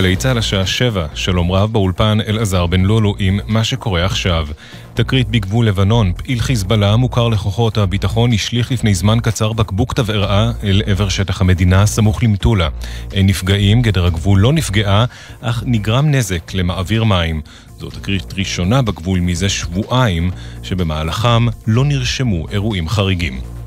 גלי צה"ל השעה שבע, שלום רב באולפן אלעזר בן לולו עם מה שקורה עכשיו. תקרית בגבול לבנון, פעיל חיזבאללה המוכר לכוחות הביטחון השליך לפני זמן קצר בקבוק תבערה אל עבר שטח המדינה סמוך למטולה. אין נפגעים, גדר הגבול לא נפגעה, אך נגרם נזק למעביר מים. זו תקרית ראשונה בגבול מזה שבועיים, שבמהלכם לא נרשמו אירועים חריגים.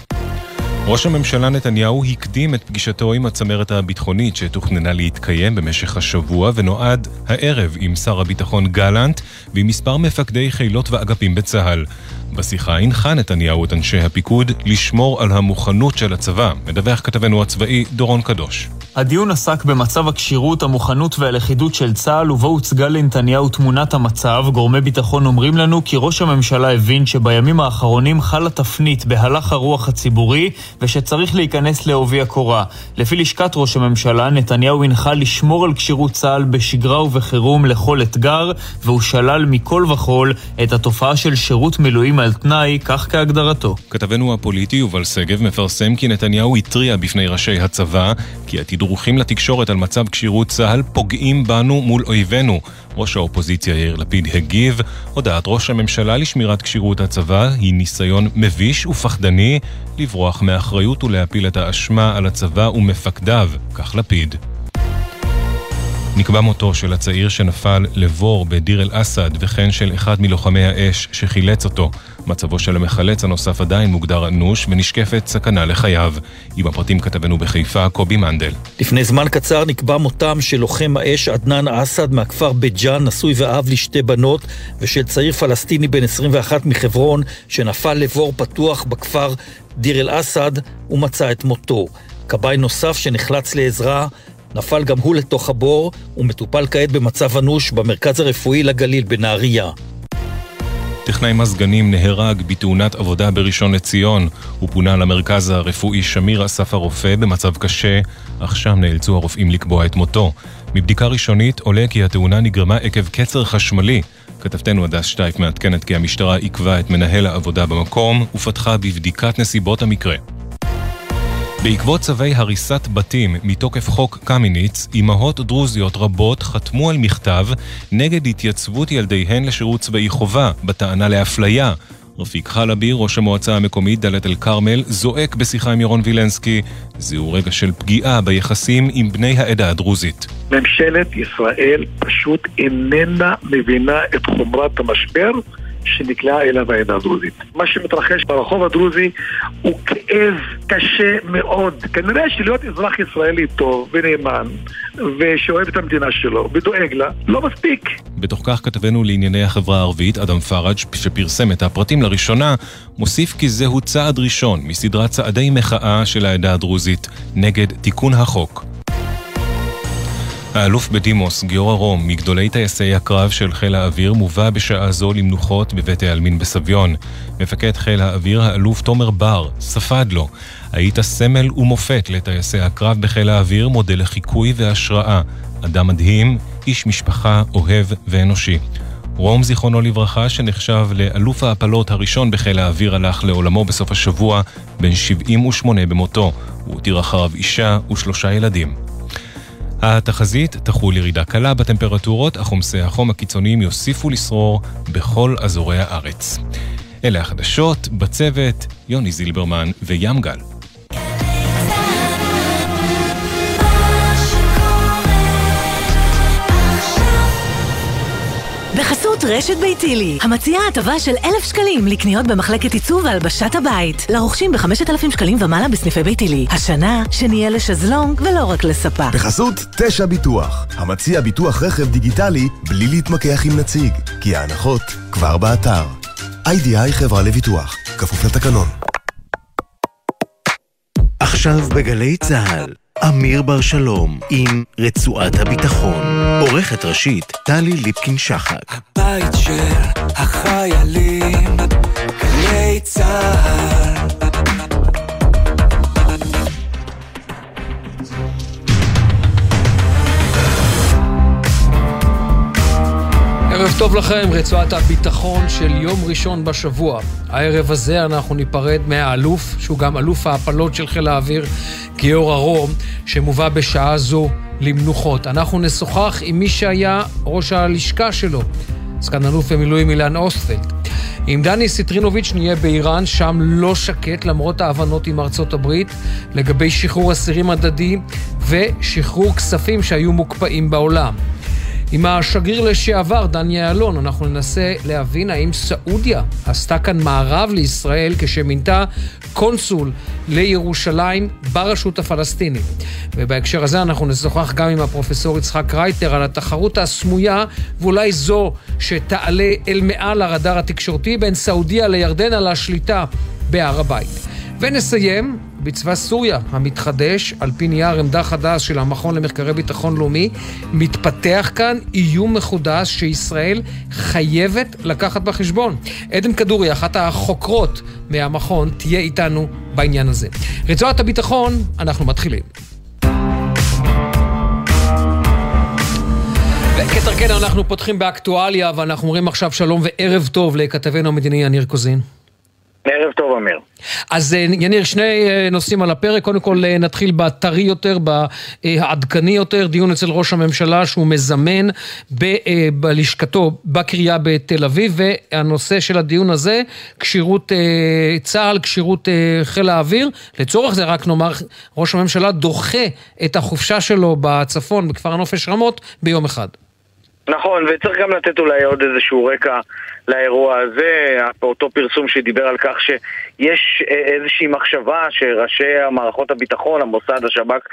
ראש הממשלה נתניהו הקדים את פגישתו עם הצמרת הביטחונית שתוכננה להתקיים במשך השבוע ונועד הערב עם שר הביטחון גלנט ועם מספר מפקדי חילות ואגפים בצה"ל. בשיחה הנחה נתניהו את אנשי הפיקוד לשמור על המוכנות של הצבא, מדווח כתבנו הצבאי דורון קדוש. הדיון עסק במצב הכשירות, המוכנות והלכידות של צה"ל, ובו הוצגה לנתניהו תמונת המצב. גורמי ביטחון אומרים לנו כי ראש הממשלה הבין שבימים האחרונים חלה תפנית בהלך הרוח הציבורי, ושצריך להיכנס לעובי הקורה. לפי לשכת ראש הממשלה, נתניהו הנחה לשמור על כשירות צה"ל בשגרה ובחירום לכל אתגר, והוא שלל מכל וכול את התופעה של שירות מילואים על תנאי, כך כהגדרתו. כתבנו הפוליטי יובל שגב מפרסם כי נתניהו התריע בפני ראשי הצבא כי התדרוכים לתקשורת על מצב כשירות צה"ל פוגעים בנו מול אויבינו. ראש האופוזיציה יאיר לפיד הגיב, הודעת ראש הממשלה לשמירת כשירות הצבא היא ניסיון מביש ופחדני לברוח מאחריות ולהפיל את האשמה על הצבא ומפקדיו, כך לפיד. נקבע מותו של הצעיר שנפל לבור בדיר אל-אסד וכן של אחד מלוחמי האש שחילץ אותו. מצבו של המחלץ הנוסף עדיין מוגדר אנוש ונשקפת סכנה לחייו. עם הפרטים כתבנו בחיפה, קובי מנדל. לפני זמן קצר נקבע מותם של לוחם האש עדנאן אסד מהכפר בית ג'אן, נשוי ואב לשתי בנות, ושל צעיר פלסטיני בן 21 מחברון, שנפל לבור פתוח בכפר דיר אל-אסד ומצא את מותו. כבאי נוסף שנחלץ לעזרה נפל גם הוא לתוך הבור ומטופל כעת במצב אנוש במרכז הרפואי לגליל בנהריה. טכנאי מזגנים נהרג בתאונת עבודה בראשון לציון. הוא פונה למרכז הרפואי שמיר אסף הרופא במצב קשה, אך שם נאלצו הרופאים לקבוע את מותו. מבדיקה ראשונית עולה כי התאונה נגרמה עקב קצר חשמלי. כתבתנו הדס שטייף מעדכנת כי המשטרה עיכבה את מנהל העבודה במקום ופתחה בבדיקת נסיבות המקרה. בעקבות צווי הריסת בתים מתוקף חוק קמיניץ, אמהות דרוזיות רבות חתמו על מכתב נגד התייצבות ילדיהן לשירות צבאי חובה, בטענה לאפליה. רפיק חלבי, ראש המועצה המקומית דלית אל כרמל, זועק בשיחה עם ירון וילנסקי, זהו רגע של פגיעה ביחסים עם בני העדה הדרוזית. ממשלת ישראל פשוט איננה מבינה את חומרת המשבר שנקלעה אליו העדה הדרוזית. מה שמתרחש ברחוב הדרוזי הוא כאב קשה מאוד. כנראה שלהיות אזרח ישראלי טוב ונאמן ושאוהב את המדינה שלו ודואג לה, לא מספיק. בתוך כך כתבנו לענייני החברה הערבית, אדם פראג', שפרסם את הפרטים לראשונה, מוסיף כי זהו צעד ראשון מסדרת צעדי מחאה של העדה הדרוזית נגד תיקון החוק. האלוף בדימוס גיורא רום, מגדולי טייסי הקרב של חיל האוויר, מובא בשעה זו למנוחות בבית העלמין בסביון. מפקד חיל האוויר, האלוף תומר בר, ספד לו. היית סמל ומופת לטייסי הקרב בחיל האוויר, מודל לחיקוי והשראה. אדם מדהים, איש משפחה, אוהב ואנושי. רום, זיכרונו לברכה, שנחשב לאלוף ההפלות הראשון בחיל האוויר, הלך לעולמו בסוף השבוע, בן 78 במותו. הוא הותיר אחריו אישה ושלושה ילדים. התחזית תחול ירידה קלה בטמפרטורות, אך עומסי החום הקיצוניים יוסיפו לשרור בכל אזורי הארץ. אלה החדשות, בצוות, יוני זילברמן וים גל. בחסות רשת ביתילי, המציעה הטבה של אלף שקלים לקניות במחלקת עיצוב והלבשת הבית. לרוכשים בחמשת אלפים שקלים ומעלה בסניפי ביתילי. השנה, שנהיה לשזלונג ולא רק לספה. בחסות תשע ביטוח, המציע ביטוח רכב דיגיטלי בלי להתמקח עם נציג, כי ההנחות כבר באתר. איי-די-איי חברה לביטוח, כפוף לתקנון. עכשיו בגלי צה"ל, אמיר בר שלום עם רצועת הביטחון. עורכת ראשית, טלי ליפקין-שחק. הבית של החיילים, גלי צה"ל. ערב טוב לכם, רצועת הביטחון של יום ראשון בשבוע. הערב הזה אנחנו ניפרד מהאלוף, שהוא גם אלוף ההפלות של חיל האוויר, גיורא רום, שמובא בשעה זו למנוחות. אנחנו נשוחח עם מי שהיה ראש הלשכה שלו, סגן אלוף במילואים אילן אוסטפלד. עם דני סיטרינוביץ' נהיה באיראן, שם לא שקט למרות ההבנות עם ארצות הברית לגבי שחרור אסירים הדדי ושחרור כספים שהיו מוקפאים בעולם. עם השגריר לשעבר, דני איילון, אנחנו ננסה להבין האם סעודיה עשתה כאן מארב לישראל כשמינתה קונסול לירושלים ברשות הפלסטינית. ובהקשר הזה אנחנו נשוחח גם עם הפרופסור יצחק רייטר על התחרות הסמויה, ואולי זו שתעלה אל מעל הרדאר התקשורתי בין סעודיה לירדן על השליטה בהר הבית. ונסיים בצבא סוריה המתחדש, על פי נייר עמדה חדש של המכון למחקרי ביטחון לאומי, מתפתח כאן איום מחודש שישראל חייבת לקחת בחשבון. עדן כדורי, אחת החוקרות מהמכון, תהיה איתנו בעניין הזה. רצועת הביטחון, אנחנו מתחילים. וכתרכנו אנחנו פותחים באקטואליה, ואנחנו אומרים עכשיו שלום וערב טוב לכתבנו המדיני יניר קוזין. ערב טוב, אמיר. אז אה, יניר, שני אה, נושאים על הפרק. קודם כל אה, נתחיל בטרי יותר, בעדכני יותר, דיון אצל ראש הממשלה שהוא מזמן ב, בלשכתו בקריה בתל אביב, והנושא של הדיון הזה, כשירות צה"ל, כשירות חיל האוויר. לצורך זה רק נאמר, ראש הממשלה דוחה את החופשה שלו בצפון, בכפר הנופש רמות, ביום אחד. נכון, וצריך גם לתת אולי עוד איזשהו רקע לאירוע הזה, אותו פרסום שדיבר על כך שיש איזושהי מחשבה שראשי המערכות הביטחון, המוסד, השב"כ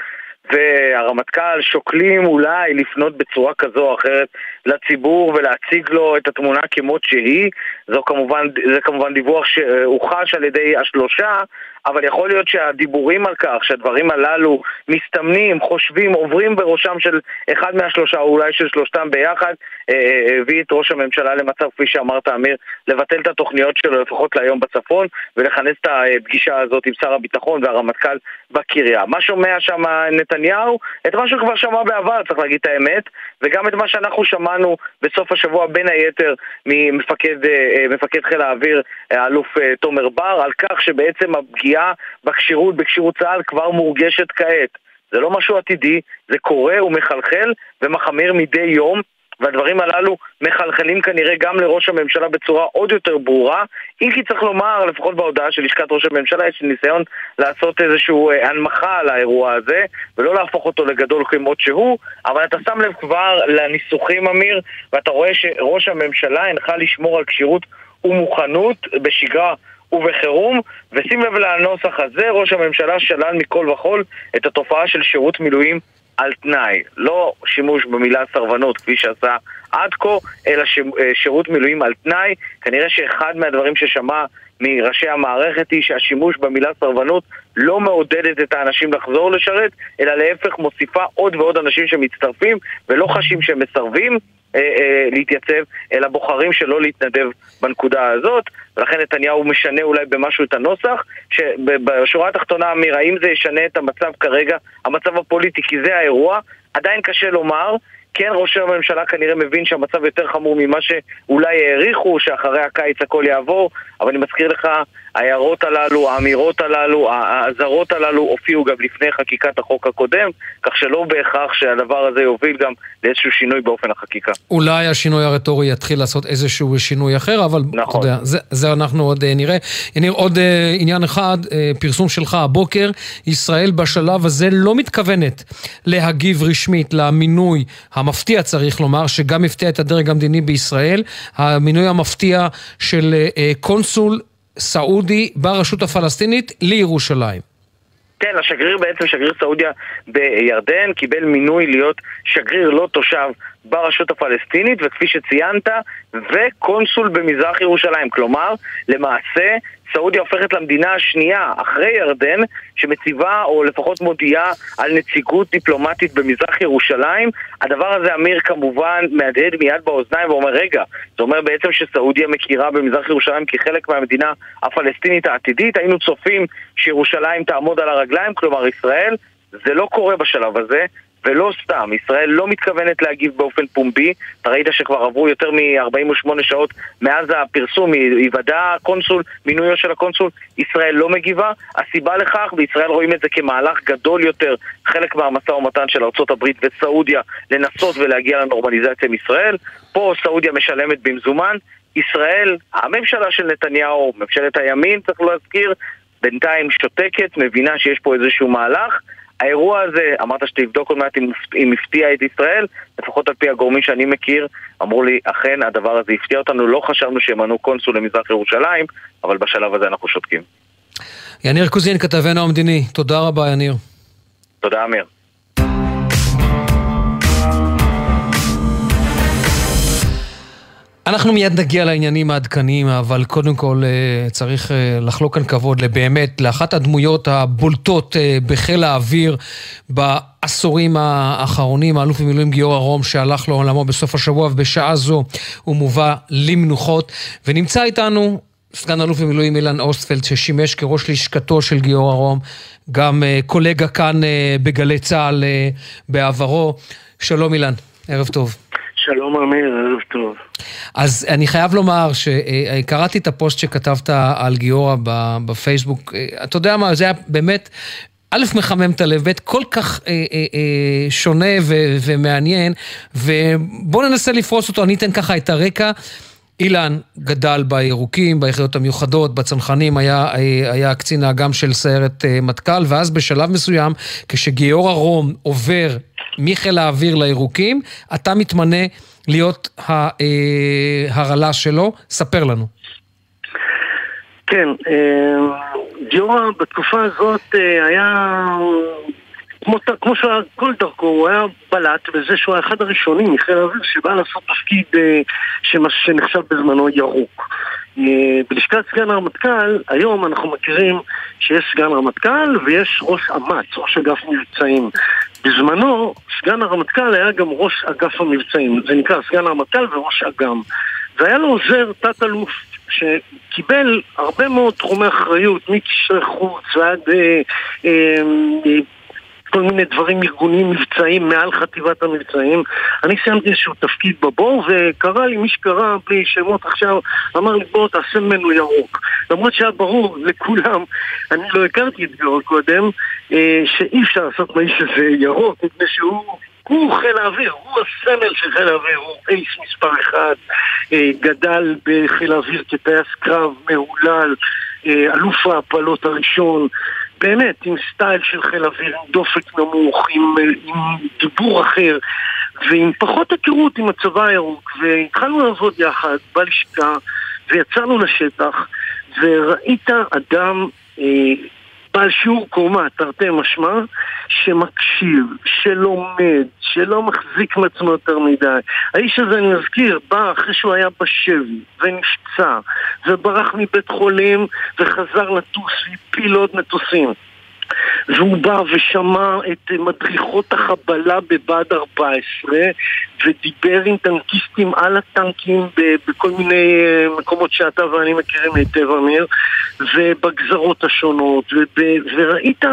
והרמטכ"ל שוקלים אולי לפנות בצורה כזו או אחרת לציבור ולהציג לו את התמונה כמות שהיא. זו כמובן, זה כמובן דיווח שהוכש על ידי השלושה, אבל יכול להיות שהדיבורים על כך, שהדברים הללו מסתמנים, חושבים, עוברים בראשם של אחד מהשלושה, או אולי של שלושתם ביחד, אה, אה, הביא את ראש הממשלה למצב, כפי שאמרת, אמיר, לבטל את התוכניות שלו לפחות להיום בצפון, ולכנס את הפגישה הזאת עם שר הביטחון והרמטכ"ל בקריה. מה שומע שם נתניהו? את מה שהוא כבר שמע בעבר, צריך להגיד את האמת, וגם את מה שאנחנו שמענו בסוף השבוע, בין היתר, ממפקד אה, חיל האוויר, האלוף תומר בר, על כך שבעצם הפגיעה פגיעה בכשירות, בכשירות צה"ל כבר מורגשת כעת. זה לא משהו עתידי, זה קורה ומחלחל ומחמיר מדי יום והדברים הללו מחלחלים כנראה גם לראש הממשלה בצורה עוד יותר ברורה. אם כי צריך לומר, לפחות בהודעה של לשכת ראש הממשלה יש ניסיון לעשות איזושהי אה, הנמכה על האירוע הזה ולא להפוך אותו לגדול כמות שהוא אבל אתה שם לב כבר לניסוחים אמיר ואתה רואה שראש הממשלה הנחה לשמור על כשירות ומוכנות בשגרה ובחירום, ושים לב לנוסח הזה, ראש הממשלה שלל מכל וכול את התופעה של שירות מילואים על תנאי. לא שימוש במילה סרבנות כפי שעשה עד כה, אלא ש... אה, שירות מילואים על תנאי. כנראה שאחד מהדברים ששמע מראשי המערכת היא שהשימוש במילה סרבנות לא מעודדת את האנשים לחזור לשרת, אלא להפך מוסיפה עוד ועוד אנשים שמצטרפים ולא חשים שהם מסרבים. אה, אה, להתייצב, אלא בוחרים שלא להתנדב בנקודה הזאת, ולכן נתניהו משנה אולי במשהו את הנוסח, שבשורה התחתונה, אמיר, האם זה ישנה את המצב כרגע, המצב הפוליטי, כי זה האירוע, עדיין קשה לומר, כן ראש הממשלה כנראה מבין שהמצב יותר חמור ממה שאולי העריכו, שאחרי הקיץ הכל יעבור, אבל אני מזכיר לך, ההערות הללו, האמירות הללו, האזהרות הללו הופיעו גם לפני חקיקת החוק הקודם, כך שלא בהכרח שהדבר הזה יוביל גם לאיזשהו שינוי באופן החקיקה. אולי השינוי הרטורי יתחיל לעשות איזשהו שינוי אחר, אבל נכון. יודע, זה, זה אנחנו עוד אה, נראה. נראה עוד אה, עניין אחד, אה, פרסום שלך הבוקר, ישראל בשלב הזה לא מתכוונת להגיב רשמית למינוי המפתיע, צריך לומר, שגם הפתיע את הדרג המדיני בישראל, המינוי המפתיע של קונסול קונסול סעודי ברשות הפלסטינית לירושלים. כן, השגריר בעצם, שגריר סעודיה בירדן, קיבל מינוי להיות שגריר לא תושב ברשות הפלסטינית, וכפי שציינת, וקונסול במזרח ירושלים. כלומר, למעשה, סעודיה הופכת למדינה השנייה, אחרי ירדן, שמציבה, או לפחות מודיעה, על נציגות דיפלומטית במזרח ירושלים. הדבר הזה, אמיר, כמובן, מהדהד מיד באוזניים ואומר, רגע, זה אומר בעצם שסעודיה מכירה במזרח ירושלים כחלק מהמדינה הפלסטינית העתידית. היינו צופים שירושלים תעמוד על הרגליים, כלומר ישראל. זה לא קורה בשלב הזה. ולא סתם, ישראל לא מתכוונת להגיב באופן פומבי, אתה ראית שכבר עברו יותר מ-48 שעות מאז הפרסום, היוודע הקונסול, מינויו של הקונסול, ישראל לא מגיבה, הסיבה לכך, בישראל רואים את זה כמהלך גדול יותר, חלק מהמשא ומתן של ארה"ב וסעודיה, לנסות ולהגיע לנורמליזציה עם ישראל, פה סעודיה משלמת במזומן, ישראל, הממשלה של נתניהו, ממשלת הימין, צריך להזכיר, בינתיים שותקת, מבינה שיש פה איזשהו מהלך. האירוע הזה, אמרת שתבדוק עוד מעט אם הפתיע את ישראל, לפחות על פי הגורמים שאני מכיר, אמרו לי, אכן הדבר הזה הפתיע אותנו, לא חשבנו שימנו קונסול למזרח ירושלים, אבל בשלב הזה אנחנו שותקים. יניר קוזין, כתבנו המדיני, תודה רבה יניר. תודה אמיר. אנחנו מיד נגיע לעניינים העדכניים, אבל קודם כל אה, צריך אה, לחלוק כאן כבוד לבאמת, לאחת הדמויות הבולטות אה, בחיל האוויר בעשורים האחרונים, האלוף במילואים גיורא רום, שהלך לעולמו בסוף השבוע, ובשעה זו הוא מובא למנוחות. ונמצא איתנו סגן אלוף במילואים אילן אוסטפלד, ששימש כראש לשכתו של גיורא רום, גם קולגה כאן בגלי צה"ל בעברו. שלום אילן, ערב טוב. שלום אמיר, ערב טוב. אז אני חייב לומר שקראתי את הפוסט שכתבת על גיורא בפייסבוק, אתה יודע מה, זה היה באמת א', מחמם את הלב, ב', כל כך אה, אה, אה, שונה ו- ומעניין, ובואו ננסה לפרוס אותו, אני אתן ככה את הרקע. אילן גדל בירוקים, ביחידות המיוחדות, בצנחנים, היה, אה, היה קצין האג"ם של סיירת אה, מטכ"ל, ואז בשלב מסוים, כשגיורא רום עובר מחיל האוויר לירוקים, אתה מתמנה להיות ההרעלה אה, שלו. ספר לנו. כן, גיורא בתקופה הזאת היה כמו, כמו שהיה כל דרכו, הוא היה בלט בזה שהוא היה אחד הראשונים מחיל האוויר שבא לעשות תפקיד אה, שנחשב בזמנו ירוק. בלשכת סגן הרמטכ"ל, היום אנחנו מכירים שיש סגן רמטכ"ל ויש ראש אמ"ץ, ראש אגף מבצעים. בזמנו, סגן הרמטכ"ל היה גם ראש אגף המבצעים, זה נקרא סגן הרמטכ"ל וראש אג"ם. והיה לו עוזר תת-אלוף שקיבל הרבה מאוד תחומי אחריות, מקשרי חוץ ועד אה, אה, כל מיני דברים ארגוניים מבצעיים מעל חטיבת המבצעים. אני סיימתי איזשהו תפקיד בבור, וקרא לי מי שקרא בלי שמות עכשיו, אמר לי בוא תעשה ממנו ירוק. למרות שהיה ברור לכולם, אני לא הכרתי את גיאורג קודם, אה, שאי אפשר לעשות מאיש הזה ירוק, מפני שהוא... הוא חיל האוויר, הוא הסמל של חיל האוויר, הוא אייס מספר אחד, אה, גדל בחיל האוויר כטייס קרב מהולל, אה, אלוף ההפלות הראשון, באמת עם סטייל של חיל אוויר, עם דופק נמוך, עם, עם דיבור אחר ועם פחות היכרות עם הצבא הירוק והתחלנו לעבוד יחד בלשכה ויצאנו לשטח וראית אדם אה, בעל שיעור קומה, תרתי משמע, שמקשיב, שלומד, שלא מחזיק מעצמו יותר מדי. האיש הזה, אני מזכיר, בא אחרי שהוא היה בשבי, ונפצע, וברח מבית חולים, וחזר לטוס, והפיל עוד מטוסים. והוא בא ושמע את מדריכות החבלה בבה"ד 14 ודיבר עם טנקיסטים על הטנקים בכל מיני אה, מקומות שאתה ואני מכירים היטב, אמיר, ובגזרות השונות, וראית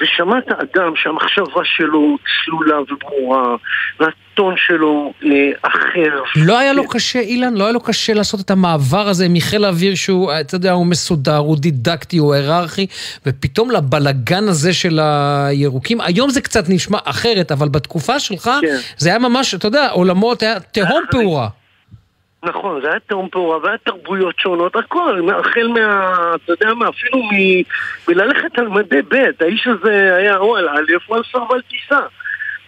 ושמעת אדם שהמחשבה שלו צלולה וברורה, והטון שלו אה, אחר. לא היה לו קשה, אילן? לא היה לו קשה לעשות את המעבר הזה מחיל האוויר שהוא, אתה יודע, הוא מסודר, הוא דידקטי, הוא היררכי, ופתאום לבלגן הזה של הירוקים, היום זה קצת נשמע אחרת, אבל בתקופה שלך כן. זה היה ממש, אתה יודע, עולמות, היה תהום פעורה. נכון, זה היה תהום פעורה, והיה תרבויות שונות, הכל, החל מה... אתה יודע מה, אפילו מ... מללכת על מדי ב', האיש הזה היה או על א' או על סרבל טיסה.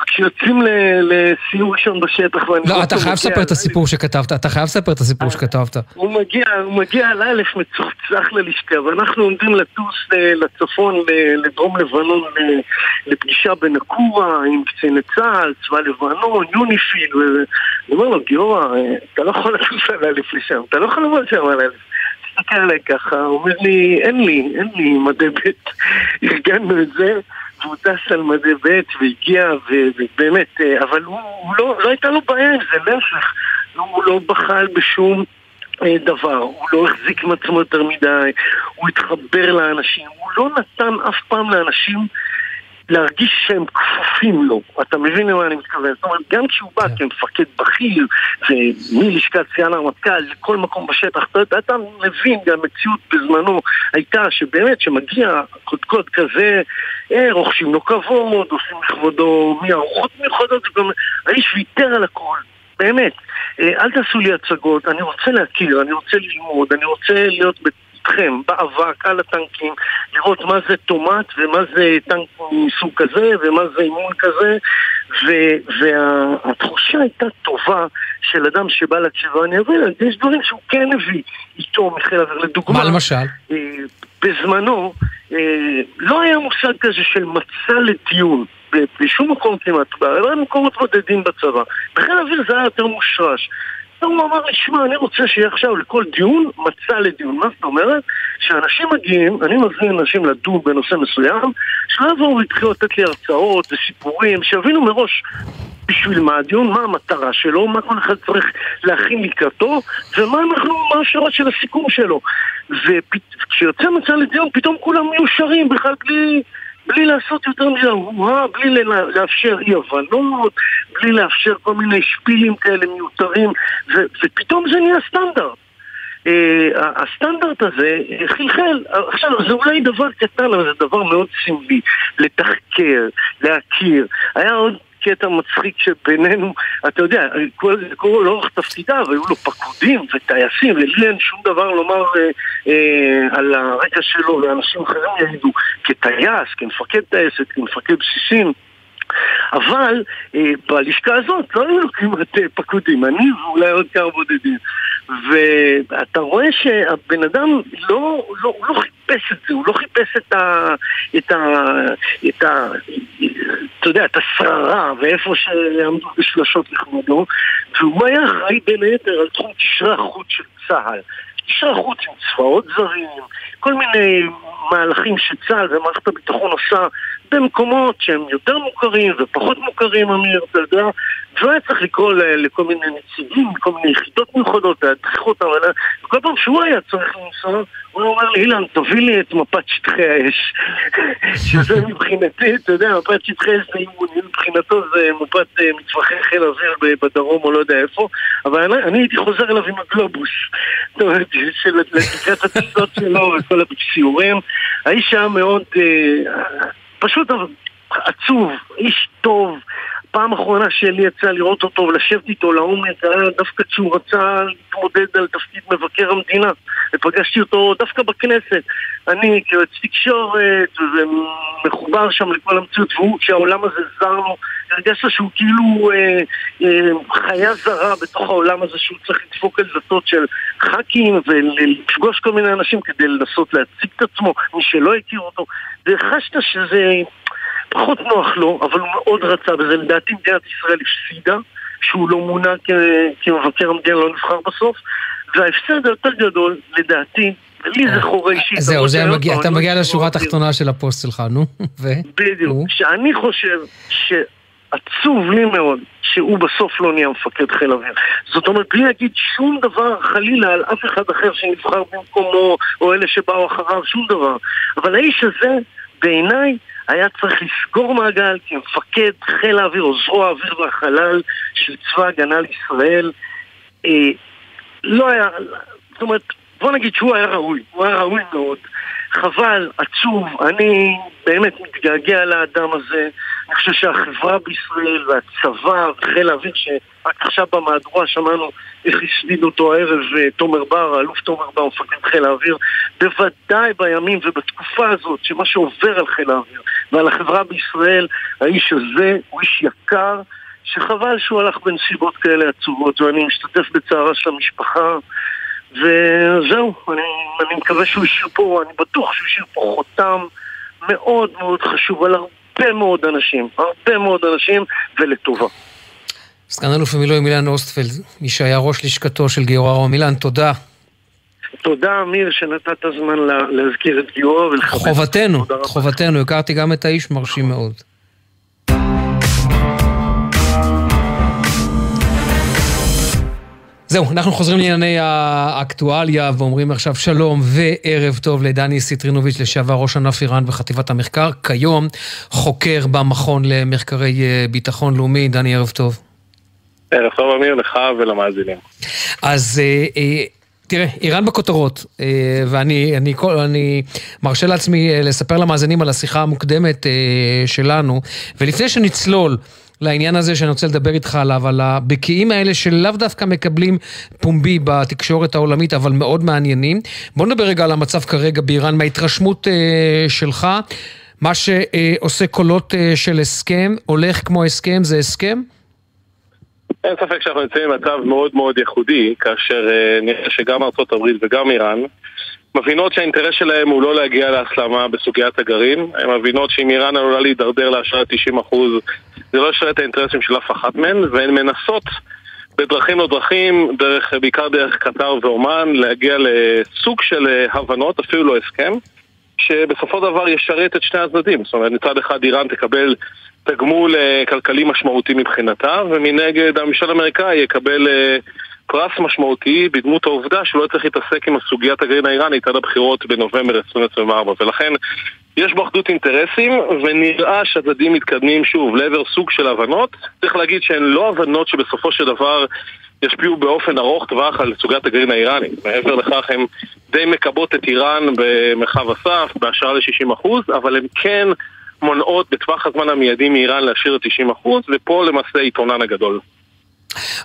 כשיוצאים לסיור ראשון בשטח ואני... לא, אתה חייב לספר את הסיפור שכתבת, אתה חייב לספר את הסיפור שכתבת. הוא מגיע, הוא מגיע על א' מצוחצח ללשכה, ואנחנו עומדים לטוס לצפון, לדרום לבנון, לפגישה בנקורה עם קציני צה"ל, צבא לבנון, יוניפיל, ואני אומר לו, גיורא, אתה לא יכול לטוס על א' לשם, אתה לא יכול לבוא לשם על א'. מסתכל עליי ככה, אומר לי, אין לי, אין לי מדי ב', ארגנו את זה. והוא טס על מדי ב' והגיע, ובאמת, אה, אבל הוא, הוא לא, לא הייתה לו בעיה עם זה, להפך, הוא לא בחל בשום אה, דבר, הוא לא החזיק מעצמו יותר מדי, הוא התחבר לאנשים, הוא לא נתן אף פעם לאנשים להרגיש שהם כפופים לו. אתה מבין למה אני מתכוון? זאת אומרת, גם כשהוא בא כמפקד בכיר, ומלשכת סגן הרמטכ"ל לכל מקום בשטח, אתה אתה מבין, גם מציאות בזמנו הייתה שבאמת, שמגיע קודקוד כזה, אה, רוכשים לו כבוד, עושים לכבודו מארוחות מיוחדות, וגם האיש ויתר על הכל. באמת, אה, אל תעשו לי הצגות, אני רוצה להכיר, אני רוצה ללמוד, אני רוצה להיות איתכם באבק על הטנקים, לראות מה זה טומט ומה זה טנק מסוג כזה ומה זה אימון כזה והתחושה הייתה טובה של אדם שבא להקשיב ואני אביא לה, יש דברים שהוא כן הביא איתו מחיל האוויר, לדוגמה מה למשל? אה, בזמנו אה, לא היה מושג כזה של מצע לדיון בשום מקום כמעט, היה מקומות בודדים בצבא. בחיל האוויר זה היה יותר מושרש. הוא אמר לי, שמע, אני רוצה שיהיה עכשיו לכל דיון מצע לדיון. מה זאת אומרת? שאנשים מגיעים, אני מזמין אנשים לדון בנושא מסוים, שלא יבואו ויתחילו לתת לי הרצאות וסיפורים, שיבינו מראש בשביל מה הדיון, מה המטרה שלו, מה כל אחד צריך להכין לקראתו, ומה אנחנו, מה השאלות של הסיכום שלו. וכשיוצא מצע לדיון, פתאום כולם מיושרים, בכלל בלי... בלי לעשות יותר מדי אהובה, בלי לאפשר אי הבנות, בלי לאפשר כל מיני שפילים כאלה מיותרים, ו- ופתאום זה נהיה סטנדרט. Uh, הסטנדרט הזה חלחל, עכשיו זה אולי דבר קטן, אבל זה דבר מאוד סמלי, לתחקר, להכיר. היה עוד קטע מצחיק שבינינו, אתה יודע, כל לאורך תפקידיו היו לו פקודים וטייסים, ולי אין שום דבר לומר אה, אה, על הרקע שלו, ואנשים אחרים יעידו, כטייס, כמפקד טייסת, כמפקד בסיסים. אבל אה, בלשכה הזאת לא היו כמעט אה, פקודים, אני ואולי עוד כמה בודדים. ואתה רואה שהבן אדם לא, לא, לא חיפש את זה, הוא לא חיפש את ה... את ה... את ה... אתה יודע, את השררה ואיפה שעמדו בשלשות לכבודו, והוא היה אחראי בין היתר על תחום קשרי החוץ של צה"ל. קשרי החוץ עם צבאות זרים, כל מיני מהלכים שצה"ל ומערכת הביטחון עושה במקומוקות שהם יותר מוכרים ופחות מוכרים, אמיר, אתה יודע, והוא היה צריך לקרוא לכל מיני נציגים, כל מיני יחידות מיוחדות, להדריך אותם, וכל פעם שהוא היה צריך לנסוע, הוא אומר לי, אילן, תביא לי את מפת שטחי האש. שזה מבחינתי, אתה יודע, מפת שטחי אש זה אימונים, מבחינתו זה מפת אה, מטווחי חיל אוויר בדרום או לא יודע איפה, אבל אני, אני הייתי חוזר אליו עם הגלובוס. זאת אומרת, של לקראת הטיסות שלו וכל הסיורים. האיש היה מאוד... אה, פשוט עצוב, איש טוב. פעם אחרונה שלי יצא לראות אותו ולשבת איתו לעומק היה דווקא כשהוא רצה להתמודד על תפקיד מבקר המדינה. ופגשתי אותו דווקא בכנסת. אני כיועץ תקשורת ומחובר שם לכל המציאות והוא, כשהעולם הזה זר לו הרגשת שהוא כאילו אה, אה, חיה זרה בתוך העולם הזה שהוא צריך לדפוק על דלתות של ח"כים ולפגוש כל מיני אנשים כדי לנסות להציג את עצמו מי שלא הכיר אותו. וחשת שזה פחות נוח לו, אבל הוא מאוד רצה בזה. לדעתי מדינת ישראל הפסידה, שהוא לא מונה כמבקר המדינה, לא נבחר בסוף, וההפסד היותר גדול, לדעתי, לי זה חורה אישית. זהו, זה מגיע, אתה מגיע לשורה התחתונה של הפוסט שלך, נו, ו? בדיוק. שאני חושב שעצוב לי מאוד שהוא בסוף לא נהיה מפקד חיל אוויר. זאת אומרת, בלי להגיד שום דבר חלילה על אף אחד אחר שנבחר במקומו, או אלה שבאו אחריו, שום דבר. אבל האיש הזה, בעיניי, היה צריך לסגור מעגל כמפקד חיל האוויר או זרוע האוויר והחלל של צבא ההגנה לישראל. אה, לא היה, זאת אומרת, בוא נגיד שהוא היה ראוי, הוא היה ראוי מאוד. חבל, עצוב, אני באמת מתגעגע לאדם הזה. אני חושב שהחברה בישראל והצבא וחיל האוויר, שרק עכשיו במהדורה שמענו איך הסליד אותו הערב אה, תומר בר, האלוף תומר בר, מפקד חיל האוויר, בוודאי בימים ובתקופה הזאת, שמה שעובר על חיל האוויר ועל החברה בישראל, האיש הזה הוא איש יקר, שחבל שהוא הלך בנסיבות כאלה עצובות, ואני משתתף בצערה של המשפחה. וזהו, אני, אני מקווה שהוא השאיר פה, אני בטוח שהוא השאיר פה חותם מאוד מאוד חשוב על הרבה מאוד אנשים, הרבה מאוד אנשים, ולטובה. סגן אלוף במילואים אילן אוסטפלד, מי שהיה ראש לשכתו של גיורא רום. אילן, תודה. תודה, אמיר, שנתת זמן להזכיר את גיורא ולכבד. חובתנו, חובתנו, הכרתי גם את האיש מרשים מאוד. זהו, אנחנו חוזרים לענייני האקטואליה ואומרים עכשיו שלום וערב טוב לדני סיטרינוביץ', לשעבר ראש ענף איראן בחטיבת המחקר, כיום חוקר במכון למחקרי אה, ביטחון לאומי. דני, ערב טוב. ערב טוב אמיר, לך ולמאזינים. אז אה, אה, תראה, איראן בכותרות, ואני אני, אני מרשה לעצמי לספר למאזינים על השיחה המוקדמת שלנו, ולפני שנצלול לעניין הזה שאני רוצה לדבר איתך עליו, על הבקיעים האלה שלאו דווקא מקבלים פומבי בתקשורת העולמית, אבל מאוד מעניינים. בוא נדבר רגע על המצב כרגע באיראן, מההתרשמות אה, שלך. מה שעושה קולות אה, של הסכם, הולך כמו הסכם, זה הסכם? אין ספק שאנחנו נמצאים במצב מאוד מאוד ייחודי, כאשר אה, נראה שגם ארה"ב וגם איראן מבינות שהאינטרס שלהם הוא לא להגיע להסלמה בסוגיית הגרעין, הן מבינות שאם איראן עלולה להידרדר להשארת 90% זה לא ישרת את האינטרסים של אף אחת מהן, והן מנסות בדרכים לא דרכים, דרך, בעיקר דרך קטר ואומן, להגיע לסוג של אה, הבנות, אפילו לא הסכם, שבסופו של דבר ישרת את שני הצדדים. זאת אומרת, מצד אחד איראן תקבל תגמול אה, כלכלי משמעותי מבחינתה, ומנגד הממשל האמריקאי יקבל אה, פרס משמעותי בדמות העובדה שהוא לא צריך להתעסק עם הסוגיית הגרעין האיראנית עד הבחירות בנובמבר 2024 ולכן יש בו אחדות אינטרסים ונראה שהצדדים מתקדמים שוב לעבר סוג של הבנות. צריך להגיד שהן לא הבנות שבסופו של דבר ישפיעו באופן ארוך טווח על סוגיית הגרעין האיראנית מעבר לכך הן די מקבות את איראן במרחב הסף בהשארה ל-60% אבל הן כן מונעות בטווח הזמן המיידי מאיראן להשאיר את 90% ופה למעשה יתרונן הגדול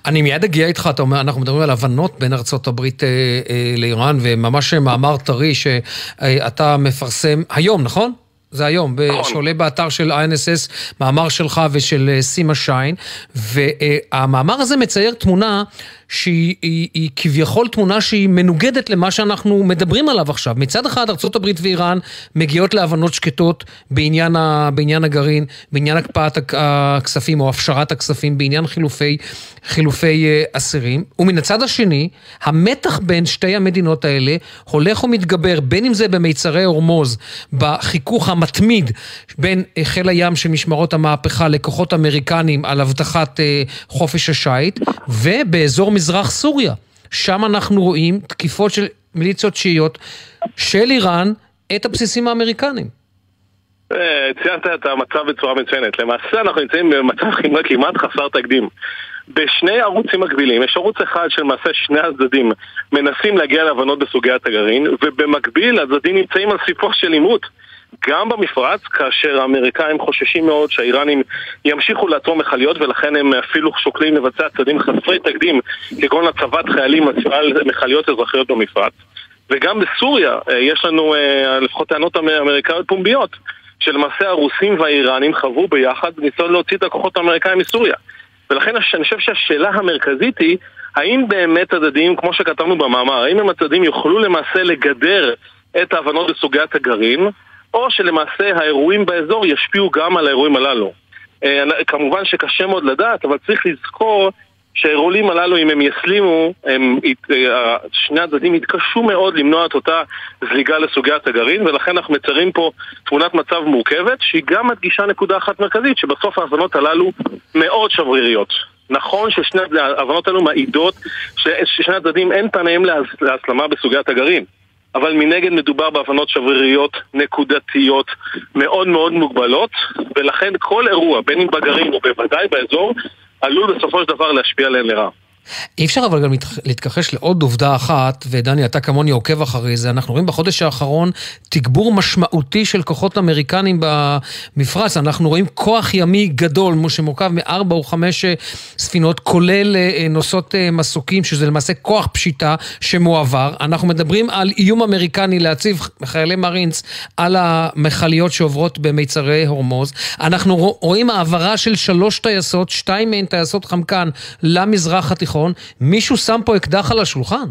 אני מיד אגיע איתך, אתה אומר, אנחנו מדברים על הבנות בין ארצות הברית אה, אה, לאיראן, וממש מאמר טרי שאתה מפרסם היום, נכון? זה היום, נכון. שעולה באתר של INSS, מאמר שלך ושל אה, סימה שיין, והמאמר הזה מצייר תמונה שהיא היא, היא כביכול תמונה שהיא מנוגדת למה שאנחנו מדברים עליו עכשיו. מצד אחד, ארה"ב ואיראן מגיעות להבנות שקטות בעניין, ה, בעניין הגרעין, בעניין הקפאת הכספים או הפשרת הכספים, בעניין חילופי, חילופי אה, אסירים, ומן הצד השני, המתח בין שתי המדינות האלה הולך ומתגבר, בין אם זה במיצרי הורמוז, בחיכוך המתמיד בין אה, חיל הים של משמרות המהפכה לכוחות אמריקנים על הבטחת אה, חופש השיט, ובאזור מזרח סוריה. שם אנחנו רואים תקיפות של מיליציות שיעיות של איראן את הבסיסים האמריקניים. אה, ציינת את המצב בצורה מצוינת. למעשה אנחנו נמצאים במצב כמעט חסר תקדים. בשני ערוצים מקבילים, יש ערוץ אחד שלמעשה שני הצדדים מנסים להגיע להבנות בסוגיית הגרעין, ובמקביל הצדדים נמצאים על סיפו של עימות. גם במפרץ, כאשר האמריקאים חוששים מאוד שהאיראנים ימשיכו לעצור מכליות ולכן הם אפילו שוקלים לבצע צעדים חסרי תקדים כגון הצבת חיילים על מכליות אזרחיות במפרץ וגם בסוריה אה, יש לנו אה, לפחות טענות אמריקאיות פומביות שלמעשה הרוסים והאיראנים חברו ביחד בניסיון להוציא את הכוחות האמריקאים מסוריה ולכן אני חושב שהשאלה המרכזית היא האם באמת הצדדים, כמו שכתבנו במאמר, האם הם הצדדים יוכלו למעשה לגדר את ההבנות בסוגיית הגרעין או שלמעשה האירועים באזור ישפיעו גם על האירועים הללו. אה, כמובן שקשה מאוד לדעת, אבל צריך לזכור שהאירועים הללו, אם הם יסלימו, הם, אה, שני הצדדים יתקשו מאוד למנוע את אותה זליגה לסוגיית הגרעין, ולכן אנחנו מציירים פה תמונת מצב מורכבת, שהיא גם מדגישה נקודה אחת מרכזית, שבסוף ההבנות הללו מאוד שבריריות. נכון ששני ההבנות האלו מעידות ששני הצדדים אין פניהם להסלמה בסוגיית הגרעין. אבל מנגד מדובר בהבנות שבריריות נקודתיות מאוד מאוד מוגבלות ולכן כל אירוע, בין אם בגרעין או בוודאי באזור, עלול בסופו של דבר להשפיע עליהן לרעה. אי אפשר אבל גם להתכחש לעוד עובדה אחת, ודני, אתה כמוני עוקב אחרי זה, אנחנו רואים בחודש האחרון תגבור משמעותי של כוחות אמריקנים במפרץ, אנחנו רואים כוח ימי גדול, שמורכב מארבע או חמש אה, ספינות, כולל אה, אה, נושאות מסוקים, שזה למעשה כוח פשיטה שמועבר. אנחנו מדברים על איום אמריקני להציב חיילי מרינס על המכליות שעוברות במיצרי הורמוז. אנחנו רואים העברה של שלוש טייסות, שתיים מהן טייסות חמקן, למזרח התיכון. התיכון, מישהו שם פה אקדח על השולחן.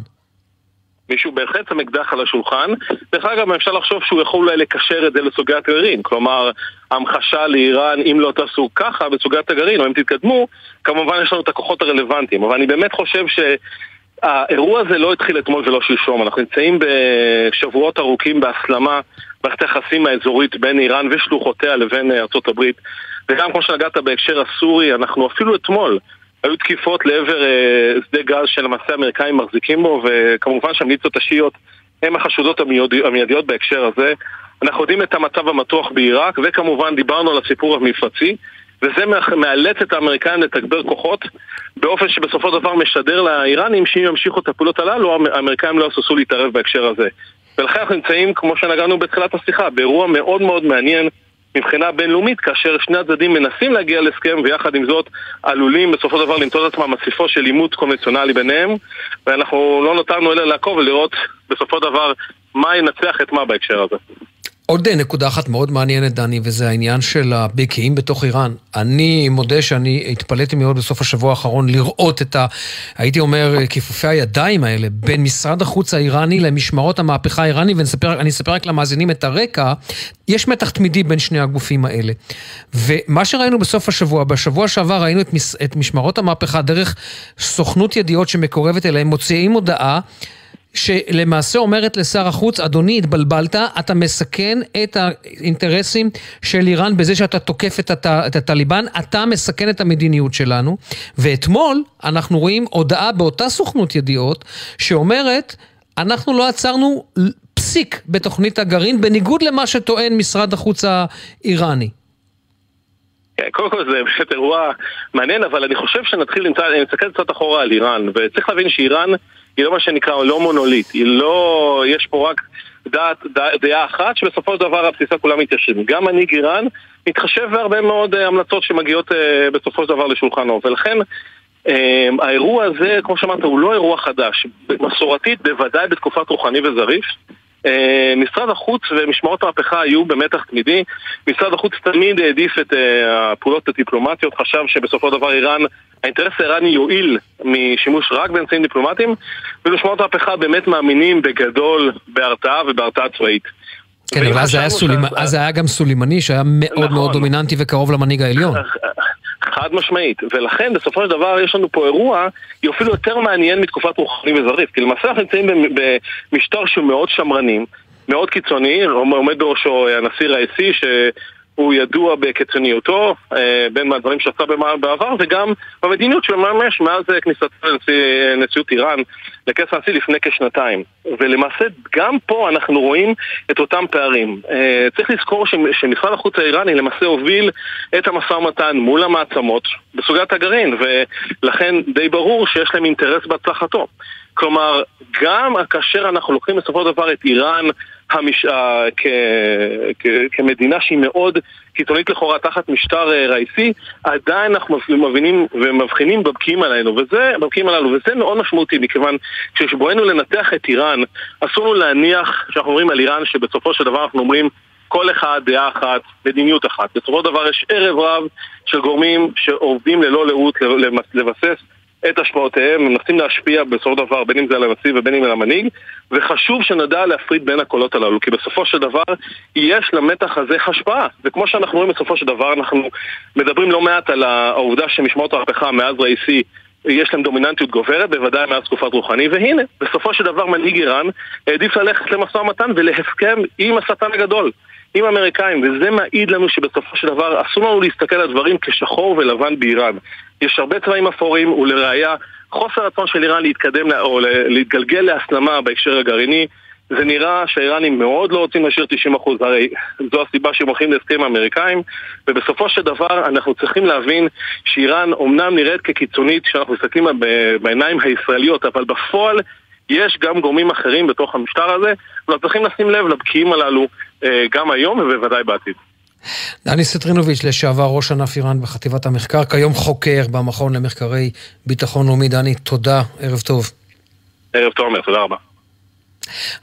מישהו בהחלט שם אקדח על השולחן. דרך אגב, אפשר לחשוב שהוא יכול אולי לקשר את זה לסוגיית הגרעין. כלומר, המחשה לאיראן, אם לא תעשו ככה בסוגיית הגרעין, או אם תתקדמו, כמובן יש לנו את הכוחות הרלוונטיים. אבל אני באמת חושב שהאירוע הזה לא התחיל אתמול ולא שלשום. אנחנו נמצאים בשבועות ארוכים בהסלמה במערכת היחסים האזורית בין איראן ושלוחותיה לבין הברית. וגם כמו שנגעת בהקשר הסורי, אנחנו אפילו אתמול היו תקיפות לעבר אה, שדה גז שלמעשה האמריקאים מחזיקים בו, וכמובן שהמליצות השיעיות הן החשודות המיידיות בהקשר הזה. אנחנו יודעים את המצב המתוח בעיראק, וכמובן דיברנו על הסיפור המפרצי, וזה מאלץ את האמריקאים לתגבר כוחות, באופן שבסופו של דבר משדר לאיראנים שאם ימשיכו את הפעולות הללו, האמריקאים לא יסוסו להתערב בהקשר הזה. ולכן אנחנו נמצאים, כמו שנגענו בתחילת השיחה, באירוע מאוד מאוד מעניין מבחינה בינלאומית, כאשר שני הצדדים מנסים להגיע להסכם ויחד עם זאת עלולים בסופו של דבר למצוא את עצמם מסיפו של עימות קונבנציונלי ביניהם ואנחנו לא נותרנו אלא לעקוב ולראות בסופו של דבר מה ינצח את מה בהקשר הזה. עוד נקודה אחת מאוד מעניינת, דני, וזה העניין של הבקיעים בתוך איראן. אני מודה שאני התפלאתי מאוד בסוף השבוע האחרון לראות את ה... הייתי אומר, כיפופי הידיים האלה בין משרד החוץ האיראני למשמרות המהפכה האיראני, ואני אספר רק למאזינים את הרקע. יש מתח תמידי בין שני הגופים האלה. ומה שראינו בסוף השבוע, בשבוע שעבר ראינו את, מש... את משמרות המהפכה דרך סוכנות ידיעות שמקורבת אליהם, מוציאים הודעה. שלמעשה אומרת לשר החוץ, אדוני, התבלבלת, אתה מסכן את האינטרסים של איראן בזה שאתה תוקף את, הט... את הטליבן, אתה מסכן את המדיניות שלנו. ואתמול אנחנו רואים הודעה באותה סוכנות ידיעות שאומרת, אנחנו לא עצרנו פסיק בתוכנית הגרעין, בניגוד למה שטוען משרד החוץ האיראני. כן, קודם כל זה באמת אירוע מעניין, אבל אני חושב שנתחיל, נסתכל קצת אחורה על איראן, וצריך להבין שאיראן... היא לא מה שנקרא, לא מונוליט, היא לא, יש פה רק דעת, דעה, אחת שבסופו של דבר על בסיסה כולם מתיישבים. גם מנהיג איראן מתחשב בהרבה מאוד uh, המלצות שמגיעות uh, בסופו של דבר לשולחנו, ולכן uh, האירוע הזה, כמו שאמרת, הוא לא אירוע חדש. מסורתית, בוודאי בתקופת רוחני וזריף, משרד החוץ ומשמרות המהפכה היו במתח תמידי. משרד החוץ תמיד העדיף את uh, הפעולות הדיפלומטיות, חשב שבסופו של דבר איראן האינטרס האיראני יועיל משימוש רק באמצעים דיפלומטיים, ולשמעות המהפכה באמת מאמינים בגדול בהרתעה ובהרתעה צבאית. כן, אבל אז היה, סולימ... אז היה גם סולימני שהיה מאוד נכון. מאוד דומיננטי וקרוב למנהיג העליון. חד משמעית, ולכן בסופו של דבר יש לנו פה אירוע, היא אפילו יותר מעניין מתקופת רוחני וזריף, כי למעשה אנחנו נמצאים במשטר שהוא מאוד שמרני, מאוד קיצוני, עומד בראשו הנשיא ראיסי, הוא ידוע בקיצוניותו, אה, בין מהדברים שעשה בעבר, וגם במדיניות שלו ממש מאז כניסתו לנשיאות איראן לכס הנשיא לפני כשנתיים. ולמעשה גם פה אנחנו רואים את אותם פערים. אה, צריך לזכור שמשרד החוץ האיראני למעשה הוביל את המשא ומתן מול המעצמות בסוגיית הגרעין, ולכן די ברור שיש להם אינטרס בהצלחתו. כלומר, גם כאשר אנחנו לוקחים בסופו של דבר את איראן המש... כ... כ... כמדינה שהיא מאוד קיצונית לכאורה תחת משטר אה, ראיסי, עדיין אנחנו מבינים ומבחינים בבקיעים עלינו, וזה, בבקיעים הללו, וזה מאוד משמעותי, מכיוון כשבואנו לנתח את איראן, אסור לנו להניח שאנחנו אומרים על איראן שבסופו של דבר אנחנו אומרים כל אחד דעה אחת, מדיניות אחת. בסופו של דבר יש ערב רב של גורמים שעובדים ללא לאות לבסס את השפעותיהם, מנסים להשפיע בסופו של דבר בין אם זה על הנשיא ובין אם על המנהיג וחשוב שנדע להפריד בין הקולות הללו כי בסופו של דבר יש למתח הזה השפעה וכמו שאנחנו רואים בסופו של דבר אנחנו מדברים לא מעט על העובדה שמשמעות המהפכה מאז ראיסי יש להם דומיננטיות גוברת, בוודאי מאז תקופת רוחני, והנה, בסופו של דבר מנהיג איראן העדיף ללכת למשא ומתן ולהסכם עם השטן הגדול. עם האמריקאים, וזה מעיד לנו שבסופו של דבר אסור לנו להסתכל על דברים כשחור ולבן באיראן. יש הרבה צבעים אפורים, ולראיה, חוסר רצון של איראן להתקדם או להתגלגל להסלמה בהקשר הגרעיני. זה נראה שהאיראנים מאוד לא רוצים להשאיר 90%, הרי זו הסיבה שהם הולכים להסכם האמריקאים, ובסופו של דבר אנחנו צריכים להבין שאיראן אומנם נראית כקיצונית כשאנחנו מסתכלים בעיניים הישראליות, אבל בפועל יש גם גורמים אחרים בתוך המשטר הזה, ואנחנו צריכים לשים לב לבקיעים הללו אה, גם היום ובוודאי בעתיד. דני סטרינוביץ', לשעבר ראש ענף איראן בחטיבת המחקר, כיום חוקר במכון למחקרי ביטחון לאומי. דני, תודה, ערב טוב. ערב טוב, תודה רבה.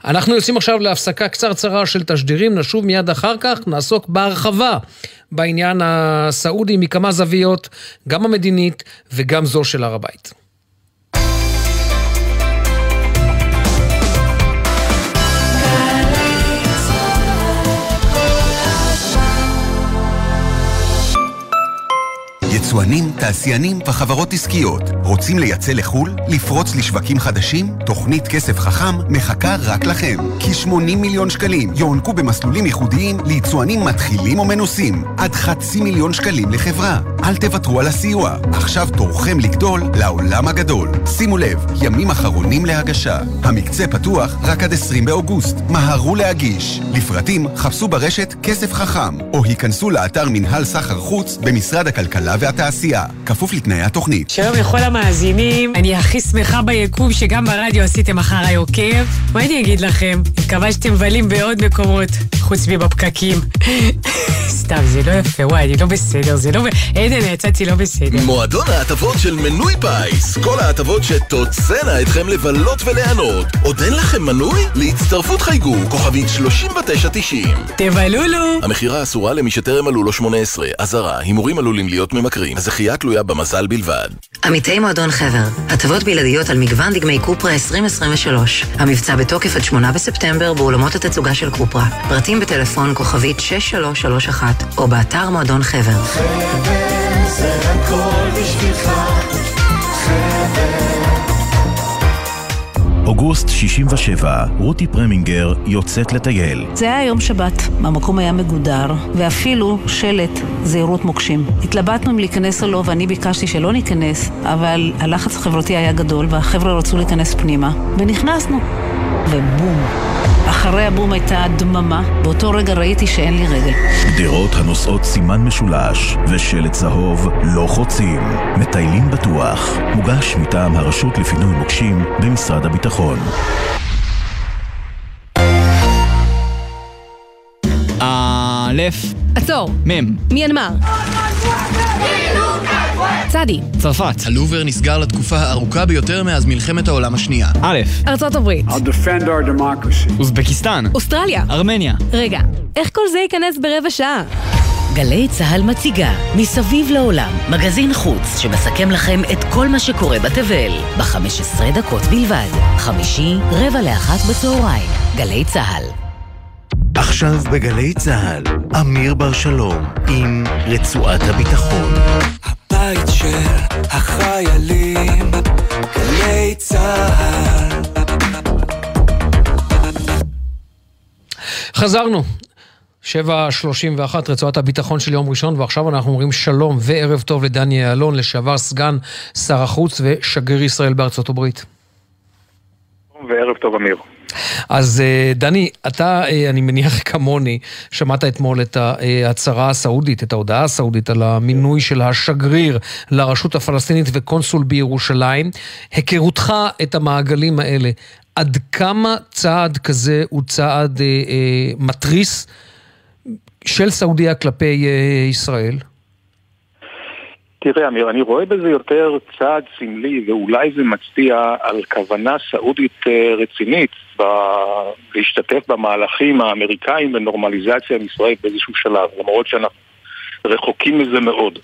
אנחנו יוצאים עכשיו להפסקה קצרצרה של תשדירים, נשוב מיד אחר כך, נעסוק בהרחבה בעניין הסעודי מכמה זוויות, גם המדינית וגם זו של הר הבית. יצואנים, תעשיינים וחברות עסקיות. רוצים לייצא לחו"ל? לפרוץ לשווקים חדשים? תוכנית כסף חכם מחכה רק לכם. כ-80 מיליון שקלים יוענקו במסלולים ייחודיים ליצואנים מתחילים או מנוסים. עד חצי מיליון שקלים לחברה. אל תוותרו על הסיוע. עכשיו תורכם לגדול לעולם הגדול. שימו לב, ימים אחרונים להגשה. המקצה פתוח רק עד 20 באוגוסט. מהרו להגיש. לפרטים חפשו ברשת כסף חכם, או היכנסו לאתר מנהל סחר חוץ במשרד הכלכלה והתעשייה. כפוף לתנאי התוכנית. שלום לכל המאזינים, אני הכי שמחה ביקום שגם ברדיו עשיתם אחריי עוקב. מה אני אגיד לכם? שאתם מבלים בעוד מקומות, חוץ מבפקקים. סתם, זה לא יפה, וואי, אני לא בסדר, זה לא... עדן, יצאתי לא בסדר. מועדון ההטבות של מנוי פיס. כל ההטבות שתוצאנה אתכם לבלות וליהנות. עוד אין לכם מנוי? להצטרפות חייגו, כוכבית 3990. תבלולו! המכירה אסורה למי שטרם מלאו לו 18. אזהרה, הימורים עלולים להיות ממכרים. הזכייה תלויה במזל בלבד. עמיתי מועדון חבר, הטבות בלעדיות על מגוון דגמי קופרה 2023. המבצע בתוקף עד 8 בספטמבר באולמות התצוגה של קופרה. פרטים בטלפון כוכבית 6331 או באתר מועדון חבר. חבר זה הכל בשבילך, אוגוסט 67, רותי פרמינגר יוצאת לטייל. זה היה יום שבת, המקום היה מגודר, ואפילו שלט זהירות מוקשים. התלבטנו אם להיכנס או לא, ואני ביקשתי שלא ניכנס, אבל הלחץ החברתי היה גדול, והחבר'ה רצו להיכנס פנימה, ונכנסנו. ובום. אחרי הבום הייתה דממה, באותו רגע ראיתי שאין לי רגל. גדרות הנושאות סימן משולש ושלט צהוב לא חוצים. מטיילים בטוח. מוגש מטעם הרשות לפינוי מוקשים במשרד הביטחון. א', עצור. מ', מיינמר. צדי. צרפת. הלובר נסגר לתקופה הארוכה ביותר מאז מלחמת העולם השנייה. א', ארצות הברית. אוזבקיסטן. אוסטרליה. ארמניה. רגע, איך כל זה ייכנס ברבע שעה? גלי צה"ל מציגה מסביב לעולם מגזין חוץ שמסכם לכם את כל מה שקורה בתבל ב-15 דקות בלבד. חמישי, רבע לאחת בצהריים. גלי צה"ל. עכשיו בגלי צה"ל, אמיר בר שלום עם רצועת הביטחון. הבית של החיילים, גלי צה"ל. חזרנו. 7.31 רצועת הביטחון של יום ראשון, ועכשיו אנחנו אומרים שלום וערב טוב לדני אילון, לשעבר סגן שר החוץ ושגריר ישראל בארצות הברית. וערב טוב אמיר. אז אה, דני, אתה, אה, אני מניח כמוני, שמעת אתמול את ההצהרה הסעודית, את ההודעה הסעודית על המינוי של השגריר לרשות הפלסטינית וקונסול בירושלים. היכרותך את המעגלים האלה, עד כמה צעד כזה הוא צעד אה, אה, מתריס של סעודיה כלפי אה, ישראל? תראה, אמיר, אני רואה בזה יותר צעד סמלי, ואולי זה מצביע על כוונה סעודית אה, רצינית ב... להשתתף במהלכים האמריקאים בנורמליזציה עם ישראל באיזשהו שלב, למרות שאנחנו רחוקים מזה מאוד.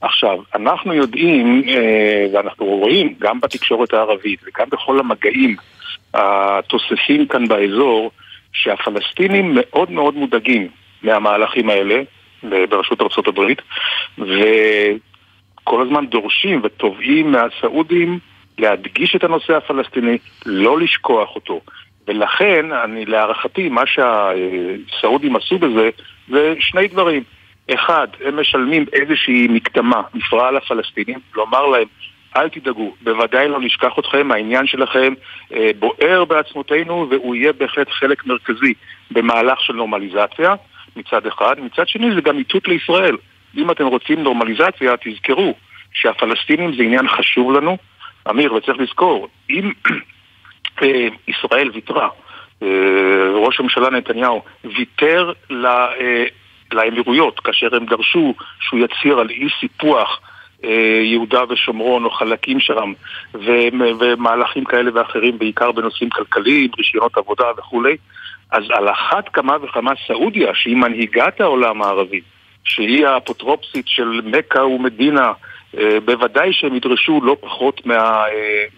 עכשיו, אנחנו יודעים, אה, ואנחנו רואים גם בתקשורת הערבית וגם בכל המגעים התוססים כאן באזור, שהפלסטינים מאוד מאוד מודאגים מהמהלכים האלה ברשות ארה"ב, וכל הזמן דורשים ותובעים מהסעודים להדגיש את הנושא הפלסטיני, לא לשכוח אותו. ולכן, אני להערכתי, מה שהסעודים עשו בזה, זה שני דברים. אחד, הם משלמים איזושהי מקדמה, מפרעה לפלסטינים, לומר להם, אל תדאגו, בוודאי לא נשכח אתכם, העניין שלכם אה, בוער בעצמותינו והוא יהיה בהחלט חלק מרכזי במהלך של נורמליזציה, מצד אחד. מצד שני זה גם איתות לישראל. אם אתם רוצים נורמליזציה, תזכרו שהפלסטינים זה עניין חשוב לנו. אמיר, וצריך לזכור, אם אה, ישראל ויתרה, אה, ראש הממשלה נתניהו ויתר ל... אה, לאמירויות, כאשר הם דרשו שהוא יצהיר על אי סיפוח יהודה ושומרון או חלקים שם ומהלכים כאלה ואחרים, בעיקר בנושאים כלכליים, רישיונות עבודה וכולי, אז על אחת כמה וכמה סעודיה, שהיא מנהיגת העולם הערבי, שהיא האפוטרופסית של מכה ומדינה, אה, בוודאי שהם ידרשו לא פחות אה,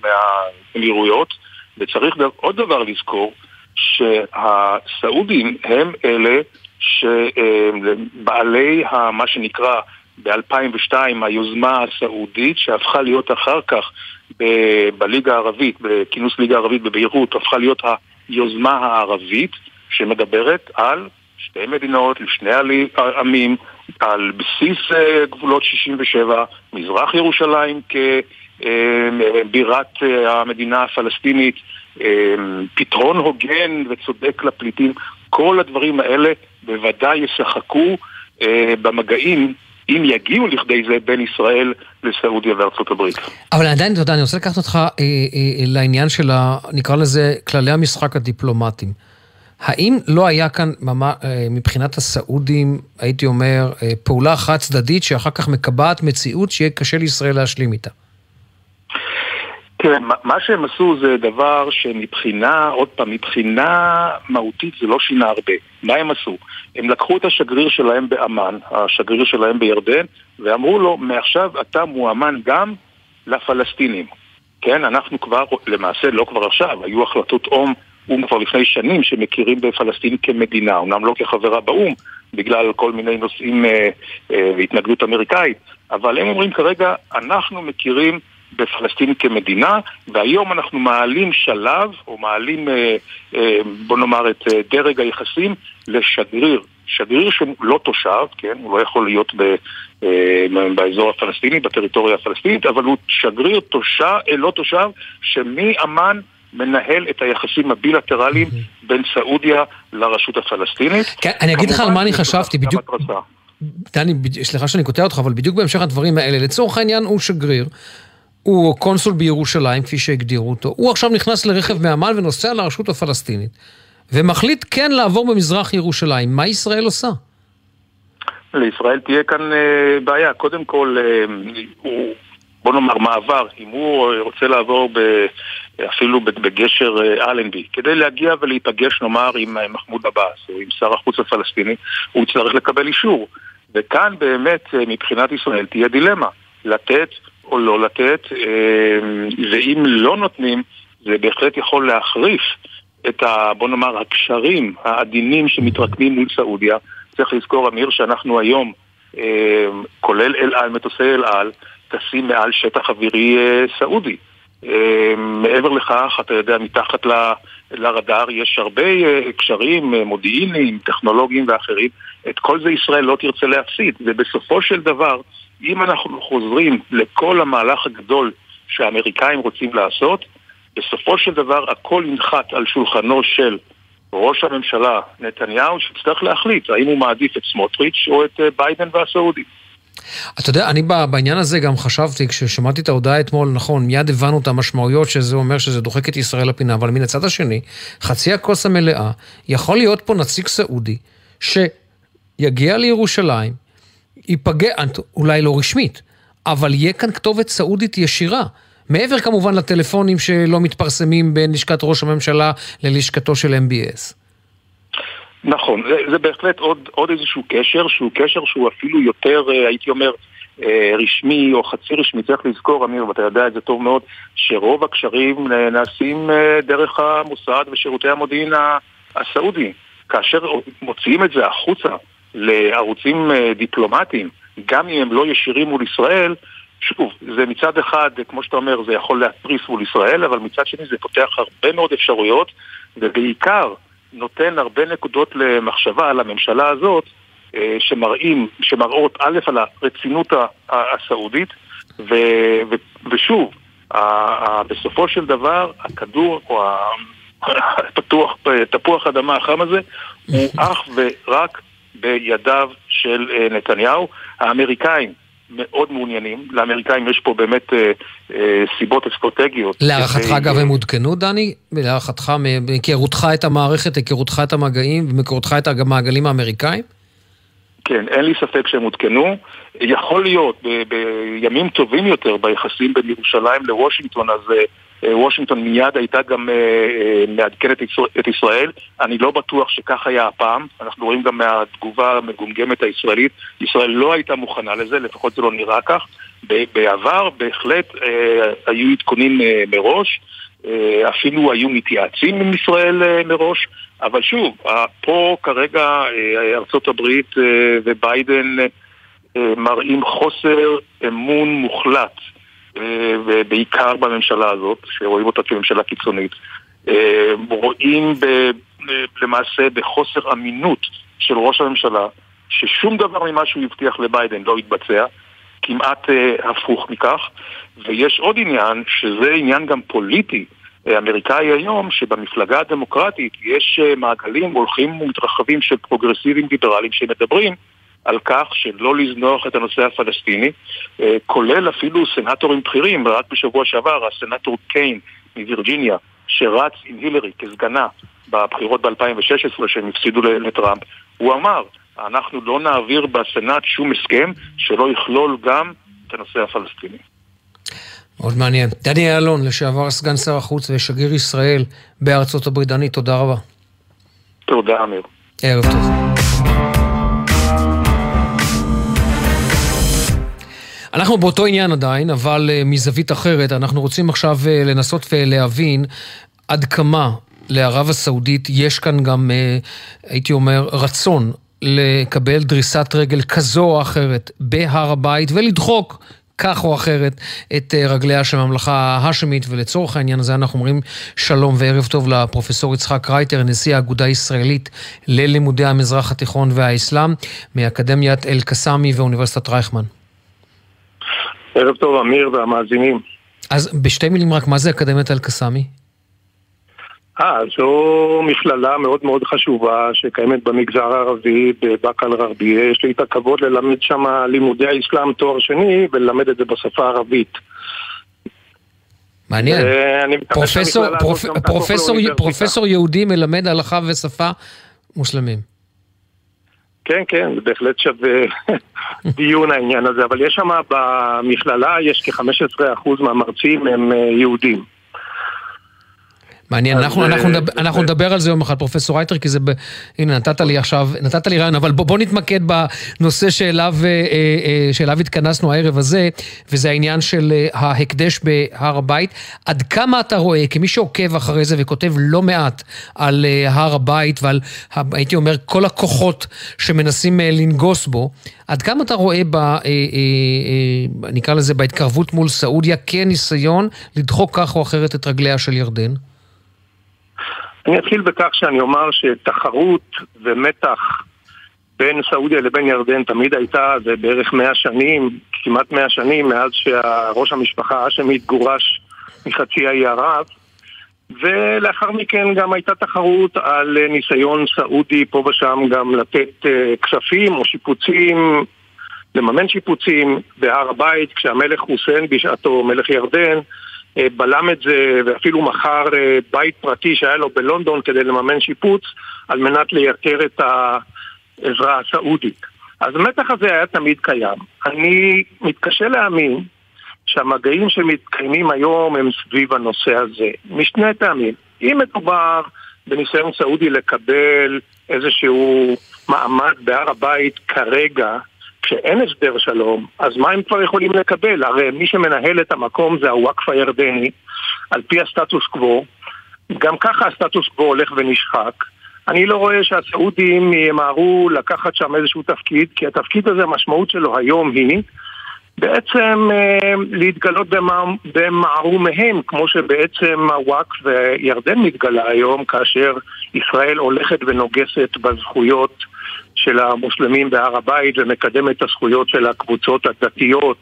מהאמירויות, וצריך עוד דבר לזכור, שהסעודים הם אלה שבעלי מה שנקרא ב-2002 היוזמה הסעודית, שהפכה להיות אחר כך ב- בליגה הערבית, בכינוס ליגה הערבית בביירות, הפכה להיות היוזמה הערבית שמדברת על שתי מדינות לשני עמים, על בסיס אה, גבולות 67, מזרח ירושלים כבירת אה, המדינה הפלסטינית, אה, פתרון הוגן וצודק לפליטים, כל הדברים האלה בוודאי ישחקו במגעים אם יגיעו לכדי זה בין ישראל לסעודיה וארצות הברית. אבל עדיין, אתה יודע, אני רוצה לקחת אותך אה, אה, לעניין של, ה, נקרא לזה, כללי המשחק הדיפלומטיים. האם לא היה כאן אה, מבחינת הסעודים, הייתי אומר, אה, פעולה חד צדדית שאחר כך מקבעת מציאות שיהיה קשה לישראל להשלים איתה? תראה, מה שהם עשו זה דבר שמבחינה, עוד פעם, מבחינה מהותית זה לא שינה הרבה. מה הם עשו? הם לקחו את השגריר שלהם באמ"ן, השגריר שלהם בירדן, ואמרו לו, מעכשיו אתה מואמן גם לפלסטינים. כן, אנחנו כבר, למעשה לא כבר עכשיו, היו החלטות או"ם, או"ם כבר לפני שנים שמכירים בפלסטין כמדינה, אמנם לא כחברה באו"ם, בגלל כל מיני נושאים אה, אה, והתנגדות אמריקאית, אבל הם אומרים כרגע, אנחנו מכירים בפלסטין כמדינה, והיום אנחנו מעלים שלב, או מעלים, אה, אה, בוא נאמר, את אה, דרג היחסים לשגריר. שגריר שהוא לא תושב, כן, הוא לא יכול להיות ב, באזור הפלסטיני, בטריטוריה הפלסטינית, אבל הוא שגריר תושב, לא תושב, שמאמ"ן מנהל את היחסים הבילטרליים בין סעודיה לרשות הפלסטינית. כן, אני אגיד לך על מה אני חשבתי, בדיוק... דני, סליחה שאני קוטע אותך, אבל בדיוק בהמשך הדברים האלה, לצורך העניין הוא שגריר, הוא קונסול בירושלים, כפי שהגדירו אותו. הוא עכשיו נכנס לרכב מעמל ונוסע לרשות הפלסטינית, ומחליט כן לעבור במזרח ירושלים. מה ישראל עושה? לישראל תהיה כאן אה, בעיה. קודם כל, אה, הוא, בוא נאמר מעבר, אם הוא רוצה לעבור ב, אפילו בגשר אה, אלנבי, כדי להגיע ולהיפגש נאמר עם אה, מחמוד עבאס או עם שר החוץ הפלסטיני, הוא יצטרך לקבל אישור. וכאן באמת אה, מבחינת ישראל תהיה דילמה, לתת או לא לתת, ואם לא נותנים, זה בהחלט יכול להחריף את ה... בוא נאמר, הקשרים העדינים שמתרקמים מול סעודיה. צריך לזכור, אמיר, שאנחנו היום, כולל אל על, מטוסי אל על, טסים מעל שטח אווירי אה, סעודי. אמ, מעבר לכך, אתה יודע, מתחת ל... לרדאר יש הרבה אה, קשרים אה, מודיעיניים, טכנולוגיים ואחרים. את כל זה ישראל לא תרצה להפסיד, ובסופו של דבר, אם אנחנו חוזרים לכל המהלך הגדול שהאמריקאים רוצים לעשות, בסופו של דבר הכל ינחת על שולחנו של ראש הממשלה נתניהו, שיצטרך להחליט האם הוא מעדיף את סמוטריץ' או את אה, ביידן והסעודים. אתה יודע, אני בעניין הזה גם חשבתי, כששמעתי את ההודעה אתמול, נכון, מיד הבנו את המשמעויות שזה אומר שזה דוחק את ישראל לפינה, אבל מן הצד השני, חצי הכוס המלאה, יכול להיות פה נציג סעודי, שיגיע לירושלים, ייפגע, אולי לא רשמית, אבל יהיה כאן כתובת סעודית ישירה. מעבר כמובן לטלפונים שלא מתפרסמים בין לשכת ראש הממשלה ללשכתו של MBS. נכון, זה, זה בהחלט עוד, עוד איזשהו קשר, שהוא קשר שהוא אפילו יותר, אה, הייתי אומר, אה, רשמי או חצי רשמי. צריך לזכור, אמיר, ואתה יודע את זה טוב מאוד, שרוב הקשרים נעשים אה, דרך המוסד ושירותי המודיעין הסעודי. כאשר מוציאים את זה החוצה לערוצים דיפלומטיים, גם אם הם לא ישירים מול ישראל, שוב, זה מצד אחד, כמו שאתה אומר, זה יכול להתריס מול ישראל, אבל מצד שני זה פותח הרבה מאוד אפשרויות, ובעיקר נותן הרבה נקודות למחשבה על הממשלה הזאת, אה, שמראים, שמראות א' על הרצינות הסעודית, ו, ו, ושוב, בסופו של דבר הכדור, או הפתוח, תפוח האדמה החם הזה, הוא אך ורק בידיו של אה, נתניהו. האמריקאים מאוד מעוניינים. לאמריקאים יש פה באמת אה, אה, סיבות אסטרטגיות. להערכתך, אגב, הם עודכנו, דני? להערכתך, מהיכרותך את המערכת, היכרותך את המגעים ומהיכרותך את המעגלים האמריקאים? כן, אין לי ספק שהם עודכנו. יכול להיות בימים טובים יותר ביחסים בין ירושלים לוושינגטון, אז אה, וושינגטון מיד הייתה גם אה, אה, מעדכנת את ישראל. אני לא בטוח שכך היה הפעם. אנחנו רואים גם מהתגובה המגומגמת הישראלית, ישראל לא הייתה מוכנה לזה, לפחות זה לא נראה כך. בעבר בהחלט היו עדכונים מראש, אפילו היו מתייעצים עם ישראל מראש, אבל שוב, פה כרגע ארצות הברית וביידן מראים חוסר אמון מוחלט, בעיקר בממשלה הזאת, שרואים אותה כממשלה קיצונית. רואים ב, למעשה בחוסר אמינות של ראש הממשלה, ששום דבר ממה שהוא הבטיח לביידן לא יתבצע, כמעט הפוך מכך. ויש עוד עניין, שזה עניין גם פוליטי. אמריקאי היום, שבמפלגה הדמוקרטית יש מעגלים הולכים ומתרחבים של פרוגרסיבים ליברליים שמדברים על כך שלא לזנוח את הנושא הפלסטיני, כולל אפילו סנטורים בכירים, רק בשבוע שעבר הסנטור קיין מווירג'יניה, שרץ עם הילרי כסגנה בבחירות ב-2016 שהם הפסידו לטראמפ, הוא אמר, אנחנו לא נעביר בסנאט שום הסכם שלא יכלול גם את הנושא הפלסטיני. מאוד מעניין. דני אלון, לשעבר סגן שר החוץ ושגריר ישראל בארצות הברית. דני, תודה רבה. תודה, אמיר. ערב טוב. אנחנו באותו עניין עדיין, אבל uh, מזווית אחרת, אנחנו רוצים עכשיו uh, לנסות ולהבין עד כמה לערב הסעודית יש כאן גם, הייתי אומר, רצון לקבל דריסת רגל כזו או אחרת בהר הבית ולדחוק כך או אחרת את רגליה של הממלכה ההאשמית, ולצורך העניין הזה אנחנו אומרים שלום וערב טוב לפרופסור יצחק רייטר, נשיא האגודה הישראלית ללימודי המזרח התיכון והאסלאם, מאקדמיית אל-קסאמי ואוניברסיטת רייכמן. ערב טוב, אמיר והמאזינים. אז בשתי מילים רק, מה זה אקדמיית אל-קסאמי? אה, זו מכללה מאוד מאוד חשובה שקיימת במגזר הערבי, בבאקה אל-גרבייה. יש לי את הכבוד ללמד שם לימודי האסלאם תואר שני וללמד את זה בשפה הערבית. מעניין. פרופסור, פרופ, פרופסור, פרופסור יהודי מלמד הלכה ושפה מוסלמים. כן, כן, זה בהחלט שווה דיון העניין הזה, אבל יש שם במכללה, יש כ-15% מהמרצים הם יהודים. מעניין, אנחנו, אנחנו, נדבר, אנחנו נדבר על זה יום אחד, פרופסור רייטר, כי זה, ב... הנה, נתת לי עכשיו, נתת לי רעיון, אבל בוא, בוא נתמקד בנושא שאליו, שאליו התכנסנו הערב הזה, וזה העניין של ההקדש בהר הבית. עד כמה אתה רואה, כמי שעוקב אחרי זה וכותב לא מעט על הר הבית ועל, הייתי אומר, כל הכוחות שמנסים לנגוס בו, עד כמה אתה רואה, ב, נקרא לזה, בהתקרבות מול סעודיה, כניסיון לדחוק כך או אחרת את רגליה של ירדן? אני אתחיל בכך שאני אומר שתחרות ומתח בין סעודיה לבין ירדן תמיד הייתה, זה בערך מאה שנים, כמעט מאה שנים מאז שראש המשפחה האשמית גורש מחצי האי ערב. ולאחר מכן גם הייתה תחרות על ניסיון סעודי פה ושם גם לתת כספים או שיפוצים, לממן שיפוצים בהר הבית כשהמלך חוסיין בשעתו, מלך ירדן בלם את זה ואפילו מכר בית פרטי שהיה לו בלונדון כדי לממן שיפוץ על מנת לייקר את העזרה הסעודית. אז המתח הזה היה תמיד קיים. אני מתקשה להאמין שהמגעים שמתקיימים היום הם סביב הנושא הזה, משני טעמים. אם מדובר בניסיון סעודי לקבל איזשהו מעמד בהר הבית כרגע, כשאין הסדר שלום, אז מה הם כבר יכולים לקבל? הרי מי שמנהל את המקום זה הוואקף הירדני, על פי הסטטוס קוו. גם ככה הסטטוס קוו הולך ונשחק. אני לא רואה שהסעודים ימהרו לקחת שם איזשהו תפקיד, כי התפקיד הזה, המשמעות שלו היום היא בעצם אה, להתגלות במערומיהם, כמו שבעצם הוואקף וירדן מתגלה היום, כאשר ישראל הולכת ונוגסת בזכויות של המוסלמים בהר הבית ומקדמת את הזכויות של הקבוצות הדתיות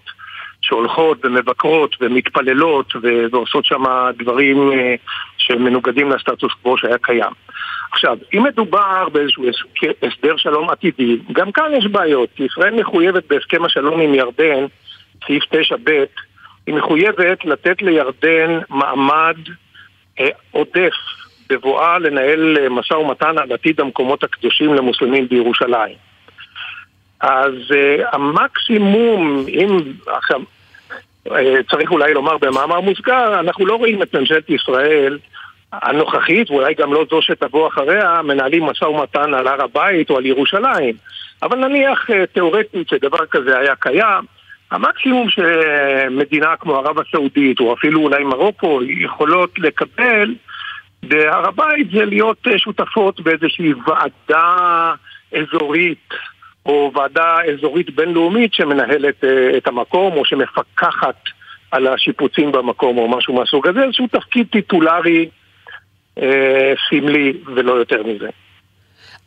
שהולכות ומבקרות ומתפללות ועושות שם דברים שמנוגדים לסטטוס קוו שהיה קיים. עכשיו, אם מדובר באיזשהו הסדר שלום עתידי, גם כאן יש בעיות, ישראל מחויבת בהסכם השלום עם ירדן, סעיף 9ב, היא מחויבת לתת לירדן מעמד אה, עודף בבואה לנהל משא ומתן על עתיד המקומות הקדושים למוסלמים בירושלים. אז uh, המקסימום, אם עכשיו, uh, צריך אולי לומר במאמר מוסגר, אנחנו לא רואים את ממשלת ישראל הנוכחית, ואולי גם לא זו שתבוא אחריה, מנהלים משא ומתן על הר הבית או על ירושלים. אבל נניח uh, תאורטית שדבר כזה היה קיים, המקסימום שמדינה כמו ערב הסעודית, או אפילו אולי מרוקו, יכולות לקבל בהר הבית זה להיות שותפות באיזושהי ועדה אזורית או ועדה אזורית בינלאומית שמנהלת אה, את המקום או שמפקחת על השיפוצים במקום או משהו מהסוג הזה, איזשהו תפקיד טיטולרי אה, סמלי ולא יותר מזה.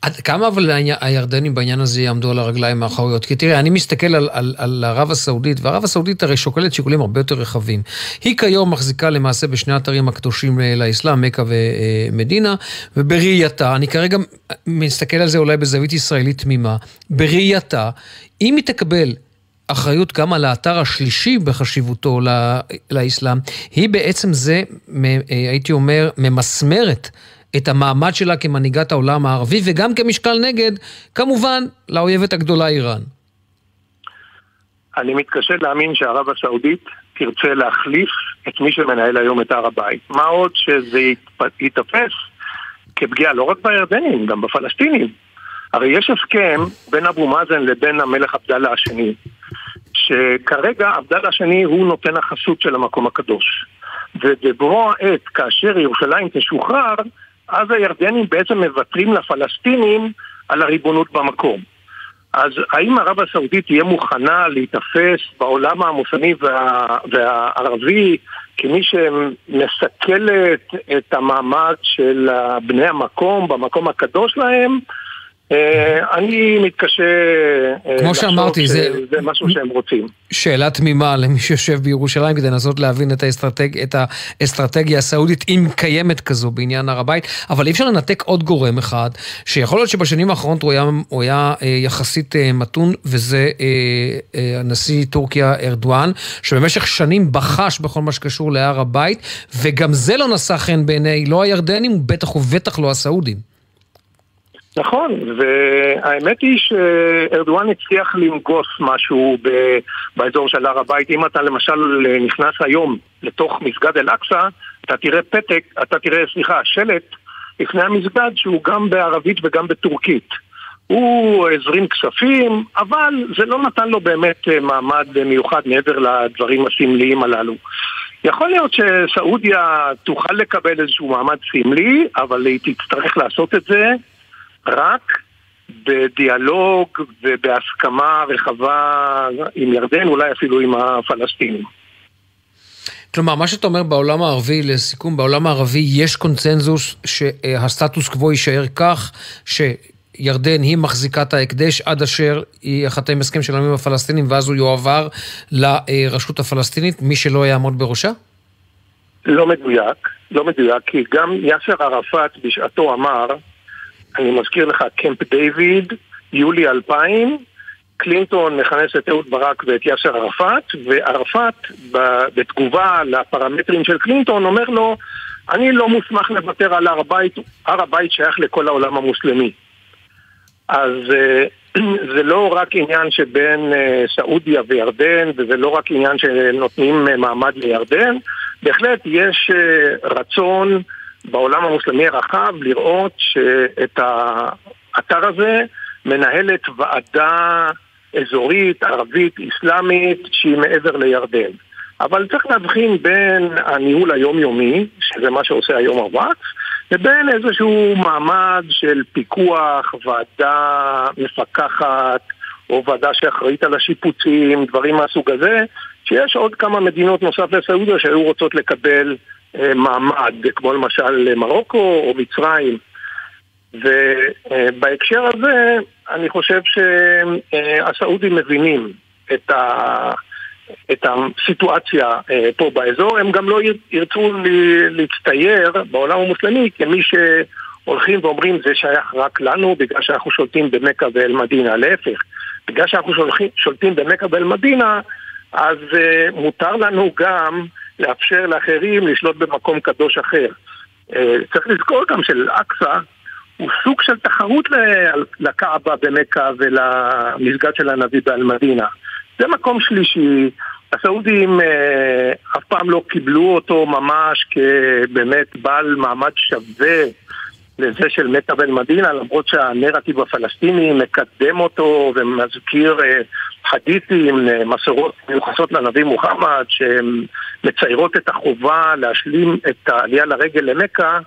עד כמה אבל הירדנים בעניין הזה יעמדו על הרגליים האחוריות? כי תראה, אני מסתכל על, על, על ערב הסעודית, וערב הסעודית הרי שוקלת שיקולים הרבה יותר רחבים. היא כיום מחזיקה למעשה בשני האתרים הקדושים לאסלאם, מכה ומדינה, ובראייתה, אני כרגע מסתכל על זה אולי בזווית ישראלית תמימה, בראייתה, אם היא תקבל אחריות גם על האתר השלישי בחשיבותו לאסלאם, היא בעצם זה, הייתי אומר, ממסמרת. את המעמד שלה כמנהיגת העולם הערבי, וגם כמשקל נגד, כמובן, לאויבת הגדולה איראן. אני מתקשה להאמין שערב הסעודית תרצה להחליף את מי שמנהל היום את הר הבית. מה עוד שזה ייתפס כפגיעה לא רק בירדנים, גם בפלסטינים. הרי יש הסכם בין אבו מאזן לבין המלך עבדאללה השני, שכרגע עבדאללה השני הוא נותן החסות של המקום הקדוש. ובבוא העת, כאשר ירושלים תשוחרר, אז הירדנים בעצם מוותרים לפלסטינים על הריבונות במקום. אז האם ערב הסעודית תהיה מוכנה להיתפס בעולם המוסלמי וה, והערבי כמי שמסכלת את המעמד של בני המקום במקום הקדוש להם? אה, אני מתקשה אה, כמו שאמרתי, זה... זה משהו שהם רוצים. שאלה תמימה למי שיושב בירושלים כדי לנסות להבין את, האסטרטג... את האסטרטגיה הסעודית, אם קיימת כזו בעניין הר הבית, אבל אי אפשר לנתק עוד גורם אחד, שיכול להיות שבשנים האחרונות הוא היה, הוא היה אה, יחסית מתון, וזה הנשיא טורקיה ארדואן, שבמשך שנים בחש בכל מה שקשור להר הבית, וגם זה לא נשא חן בעיני לא הירדנים, בטח ובטח לא הסעודים. נכון, והאמת היא שארדואן הצליח לנגוס משהו ב... באזור של הר הבית. אם אתה למשל נכנס היום לתוך מסגד אל-אקצא, אתה תראה פתק, אתה תראה, סליחה, שלט לפני המסגד שהוא גם בערבית וגם בטורקית. הוא הזרים כספים, אבל זה לא נתן לו באמת מעמד מיוחד מעבר לדברים הסמליים הללו. יכול להיות שסעודיה תוכל לקבל איזשהו מעמד סמלי, אבל היא תצטרך לעשות את זה רק בדיאלוג ובהסכמה רחבה עם ירדן, אולי אפילו עם הפלסטינים. כלומר, מה שאתה אומר בעולם הערבי, לסיכום, בעולם הערבי יש קונצנזוס שהסטטוס קוו יישאר כך, שירדן היא מחזיקת ההקדש עד אשר ייחתם הסכם של העמים הפלסטינים ואז הוא יועבר לרשות הפלסטינית, מי שלא יעמוד בראשה? לא מדויק, לא מדויק, כי גם יאסר ערפאת בשעתו אמר אני מזכיר לך, קמפ דיוויד, יולי 2000, קלינטון מכנס את אהוד ברק ואת יאסר ערפאת, וערפאת בתגובה לפרמטרים של קלינטון אומר לו, אני לא מוסמך לוותר על הר הבית, הר הבית שייך לכל העולם המוסלמי. אז אה, זה לא רק עניין שבין אה, סעודיה וירדן, וזה לא רק עניין שנותנים אה, מעמד לירדן, בהחלט יש רצון בעולם המוסלמי הרחב לראות שאת האתר הזה מנהלת ועדה אזורית, ערבית, אסלאמית, שהיא מעבר לירדן. אבל צריך להבחין בין הניהול היומיומי, שזה מה שעושה היום הוואקס, לבין איזשהו מעמד של פיקוח, ועדה מפקחת, או ועדה שאחראית על השיפוצים, דברים מהסוג הזה, שיש עוד כמה מדינות נוסף לסעודיה שהיו רוצות לקבל מעמד, כמו למשל מרוקו או מצרים. ובהקשר הזה, אני חושב שהסעודים מבינים את, ה, את הסיטואציה אה, פה באזור, הם גם לא ירצו להצטייר בעולם המוסלמי כמי שהולכים ואומרים זה שייך רק לנו בגלל שאנחנו שולטים במכה ואל-מדינה, להפך, בגלל שאנחנו שולטים במכה ואל-מדינה אז uh, מותר לנו גם לאפשר לאחרים לשלוט במקום קדוש אחר. אה, צריך לזכור גם שאל-אקצא הוא סוג של תחרות לקעבה במכה ולמסגד של הנביא באל-מדינה. זה מקום שלישי, הסעודים אה, אף פעם לא קיבלו אותו ממש כבאמת בעל מעמד שווה לזה של מכה בן מדינה, למרות שהנרטיב הפלסטיני מקדם אותו ומזכיר אה, חדיתים, אה, מסורות מיוחסות לנביא מוחמד, שהן מציירות את החובה להשלים את העלייה לרגל למכה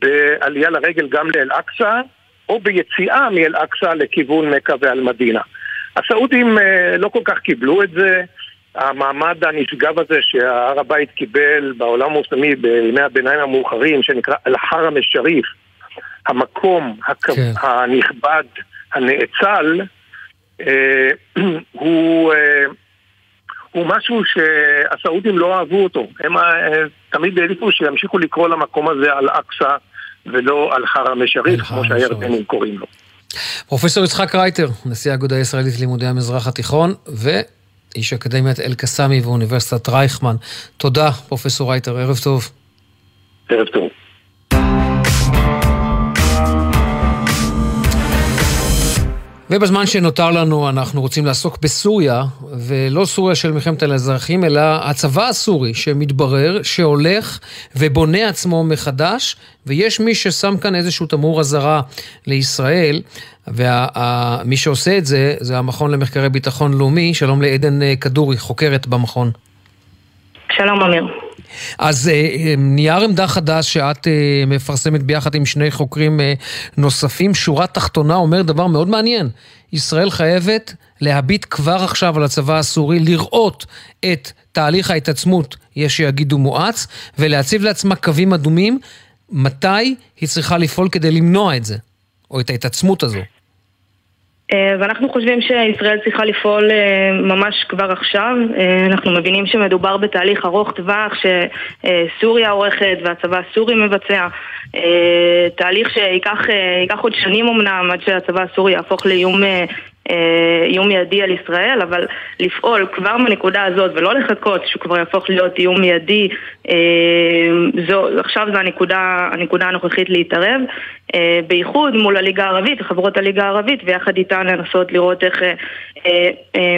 בעלייה לרגל גם לאל-אקצא, או ביציאה מאל-אקצא לכיוון מכה ואל-מדינה. הסעודים אה, לא כל כך קיבלו את זה, המעמד הנשגב הזה שהר הבית קיבל בעולם המוסלמי בימי הביניים המאוחרים, שנקרא אל-חרם א-שריף, המקום הכ... כן. הנכבד, הנאצל, הוא, אה, הוא משהו שהסעודים לא אהבו אותו. הם אה, תמיד העדיפו שימשיכו לקרוא למקום הזה אל-אקצא ולא אל-חרם א-שריף, כמו שהירדנים קוראים לו. פרופסור יצחק רייטר, נשיא האגודה הישראלית ללימודי המזרח התיכון, ואיש אקדמיית אל-קאסמי ואוניברסיטת רייכמן. תודה, פרופסור רייטר, ערב טוב. ערב טוב. ובזמן שנותר לנו אנחנו רוצים לעסוק בסוריה, ולא סוריה של מלחמת האזרחים, אלא הצבא הסורי שמתברר שהולך ובונה עצמו מחדש, ויש מי ששם כאן איזשהו תמרור אזהרה לישראל, ומי שעושה את זה, זה המכון למחקרי ביטחון לאומי. שלום לעדן אה, כדורי, חוקרת במכון. שלום אמיר. אז אה, נייר עמדה חדש שאת אה, מפרסמת ביחד עם שני חוקרים אה, נוספים, שורה תחתונה אומר דבר מאוד מעניין. ישראל חייבת להביט כבר עכשיו על הצבא הסורי, לראות את תהליך ההתעצמות, יש שיגידו מואץ, ולהציב לעצמה קווים אדומים, מתי היא צריכה לפעול כדי למנוע את זה, או את ההתעצמות הזו. אה, ואנחנו חושבים שישראל צריכה לפעול אה, ממש כבר עכשיו. אה, אנחנו מבינים שמדובר בתהליך ארוך טווח שסוריה עורכת והצבא הסורי מבצע. תהליך שייקח עוד שנים אמנם עד שהצבא הסורי יהפוך לאיום איום מיידי על ישראל, אבל לפעול כבר בנקודה הזאת ולא לחכות שהוא כבר יהפוך להיות איום מיידי, זו, עכשיו זו הנקודה, הנקודה הנוכחית להתערב, אה, בייחוד מול הליגה הערבית, חברות הליגה הערבית, ויחד איתן לנסות לראות איך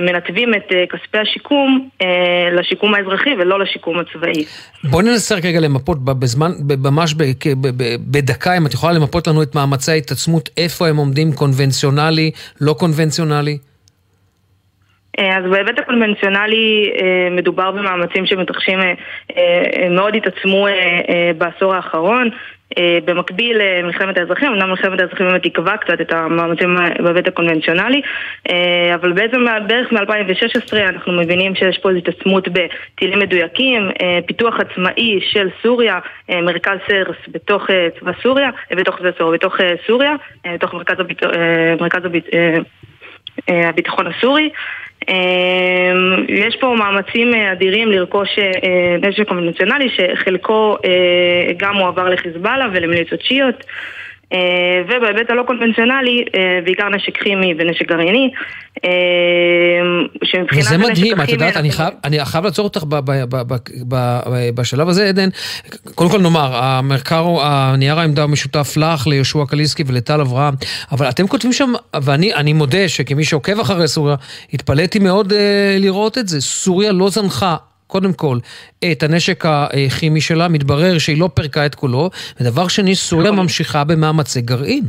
מנתבים את כספי השיקום לשיקום האזרחי ולא לשיקום הצבאי. בואי ננסה רגע למפות בזמן, ממש בדקה, אם את יכולה למפות לנו את מאמצי ההתעצמות, איפה הם עומדים קונבנציונלי, לא קונבנציונלי. אה, אז בהיבט הקונבנציונלי אה, מדובר במאמצים שמתרחשים, אה, מאוד התעצמו בעשור האחרון. במקביל למלחמת האזרחים, אמנם מלחמת האזרחים באמת עיכבה קצת את המאמצים בהיבט הקונבנציונלי, אבל בעצם בערך מ-2016 אנחנו מבינים שיש פה התעצמות בטילים מדויקים, פיתוח עצמאי של סוריה, מרכז סרס בתוך צבא סוריה, בתוך, בתוך סוריה, בתוך מרכז, הביט... מרכז הביט... אה, הביטחון הסורי. אה, יש פה מאמצים אה, אדירים לרכוש נשק קונבנציונלי שחלקו גם מועבר לחיזבאללה ולמיליציות שיעיות. אה, ובהיבט הלא קונבנציונלי, אה, בעיקר נשק כימי ונשק גרעיני, אה, שמבחינת הנשק הכימי... וזה מדהים, את יודעת, אני חייב, אני חייב לעצור אותך ב, ב, ב, ב, ב, בשלב הזה, עדן. קודם כל נאמר, המחקר, הנייר העמדה משותף לך, ליהושע קליסקי ולטל אברהם, אבל אתם כותבים שם, ואני מודה שכמי שעוקב אחרי סוריה, התפלאתי מאוד לראות את זה. סוריה לא זנחה קודם כל, את הנשק הכימי שלה, מתברר שהיא לא פירקה את כולו, ודבר שני, סוריה נכון. ממשיכה במאמצי גרעין.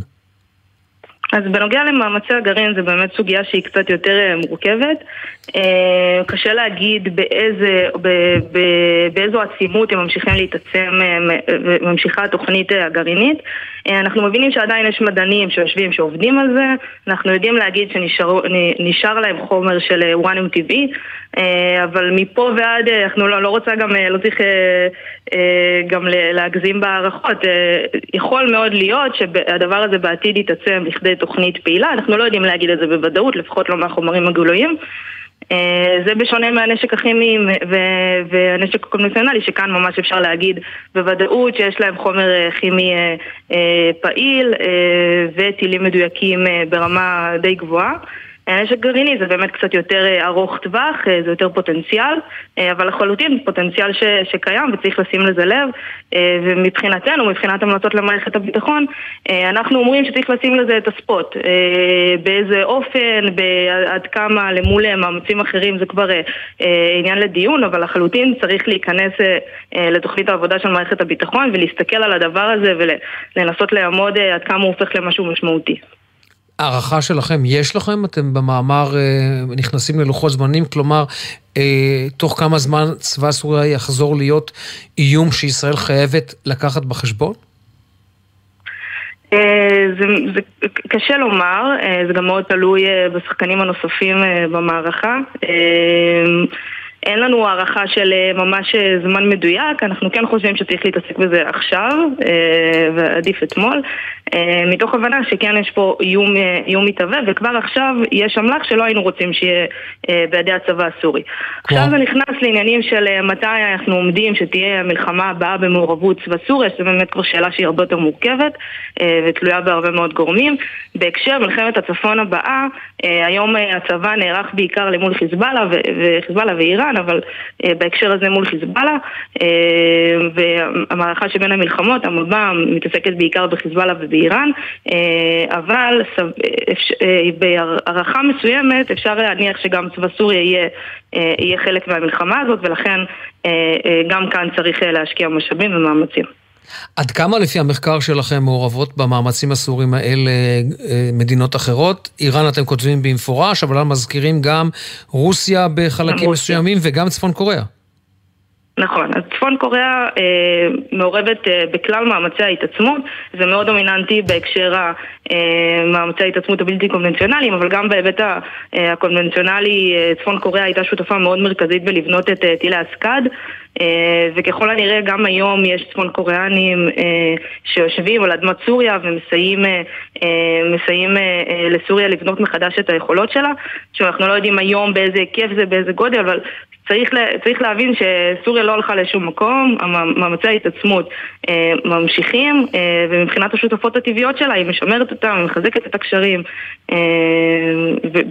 אז בנוגע למאמצי הגרעין זה באמת סוגיה שהיא קצת יותר אה, מורכבת. אה, קשה להגיד באיזה, באיזו עצימות הם ממשיכים להתעצם, אה, ממשיכה התוכנית הגרעינית. אנחנו מבינים שעדיין יש מדענים שיושבים, שעובדים על זה. אנחנו יודעים להגיד שנשאר להם חומר של וואניום טבעי, אבל מפה ועד, אנחנו לא, לא רוצה גם, לא צריך גם להגזים בהערכות. יכול מאוד להיות שהדבר הזה בעתיד יתעצם לכדי תוכנית פעילה, אנחנו לא יודעים להגיד את זה בוודאות, לפחות לא מהחומרים הגלויים. אה, זה בשונה מהנשק הכימי והנשק הקונבנציונלי, שכאן ממש אפשר להגיד בוודאות שיש להם חומר אה, כימי אה, פעיל וטילים מדויקים ברמה די גבוהה. נשק גרעיני זה באמת קצת יותר אה, ארוך טווח, אה, זה יותר פוטנציאל, אה, אבל לחלוטין פוטנציאל ש, שקיים וצריך לשים לזה לב. ומבחינתנו, מבחינת המלצות למערכת הביטחון, אנחנו אומרים שצריך לשים לזה את הספוט. באיזה אופן, עד כמה למול מאמצים אחרים זה כבר עניין לדיון, אבל לחלוטין צריך להיכנס לתוכנית העבודה של מערכת הביטחון ולהסתכל על הדבר הזה ולנסות לעמוד עד כמה הוא הופך למשהו משמעותי. הערכה שלכם, יש לכם? אתם במאמר אה, נכנסים ללוחות זמנים, כלומר, אה, תוך כמה זמן צבא סוריה יחזור להיות איום שישראל חייבת לקחת בחשבון? זה, זה קשה לומר, זה גם מאוד תלוי בשחקנים הנוספים במערכה. אין לנו הערכה של אה, ממש אה, זמן מדויק, אנחנו כן חושבים שצריך להתעסק בזה עכשיו, אה, ועדיף אתמול, מתוך הבנה שכן יש פה איום, איום מתהווה, וכבר עכשיו יש אמל"ח שלא היינו רוצים שיהיה בידי הצבא הסורי. כן. עכשיו זה נכנס לעניינים של מתי אנחנו עומדים שתהיה המלחמה הבאה במעורבות צבא סוריה, שזו באמת כבר שאלה שהיא הרבה יותר מורכבת, ותלויה בהרבה מאוד גורמים. בהקשר מלחמת הצפון הבאה, היום הצבא נערך בעיקר למול חיזבאללה, וחיזבאללה ואיראן. איראן, אבל אה, בהקשר הזה מול חיזבאללה, אה, והמערכה שבין המלחמות, המב"ם מתעסקת בעיקר בחיזבאללה ובאיראן, אה, אבל בהערכה מסוימת אפשר להניח שגם צבא סוריה יהיה, יהיה חלק מהמלחמה הזאת, ולכן גם כאן צריך להשקיע משאבים ומאמצים. עד כמה לפי המחקר שלכם מעורבות במאמצים הסורים האלה אה, מדינות אחרות? איראן אתם כותבים במפורש, אבל מזכירים גם רוסיה בחלקים רוסיה. מסוימים וגם צפון קוריאה. נכון, אז צפון קוריאה אה, מעורבת אה, בכלל מאמצי ההתעצמות, זה מאוד דומיננטי בהקשר אה, ההתעצמות הבלתי קונבנציונליים, אבל גם בהיבט אה, הקונבנציונלי, אה, צפון קוריאה הייתה שותפה מאוד מרכזית בלבנות את אה, טילי הסקאד, אה, וככל הנראה גם היום יש צפון קוריאנים אה, שיושבים על אדמת סוריה ומסייעים אה, לסוריה לבנות מחדש את היכולות שלה. שאנחנו לא יודעים היום באיזה היקף זה, באיזה גודל, אבל צריך, צריך להבין שסוריה לא הלכה לשום מקום, מאמצי ההתעצמות אה, ממשיכים, אה, ומבחינת השותפות הטבעיות שלה היא משמרת אותם, היא מחזקת את הקשרים, אה,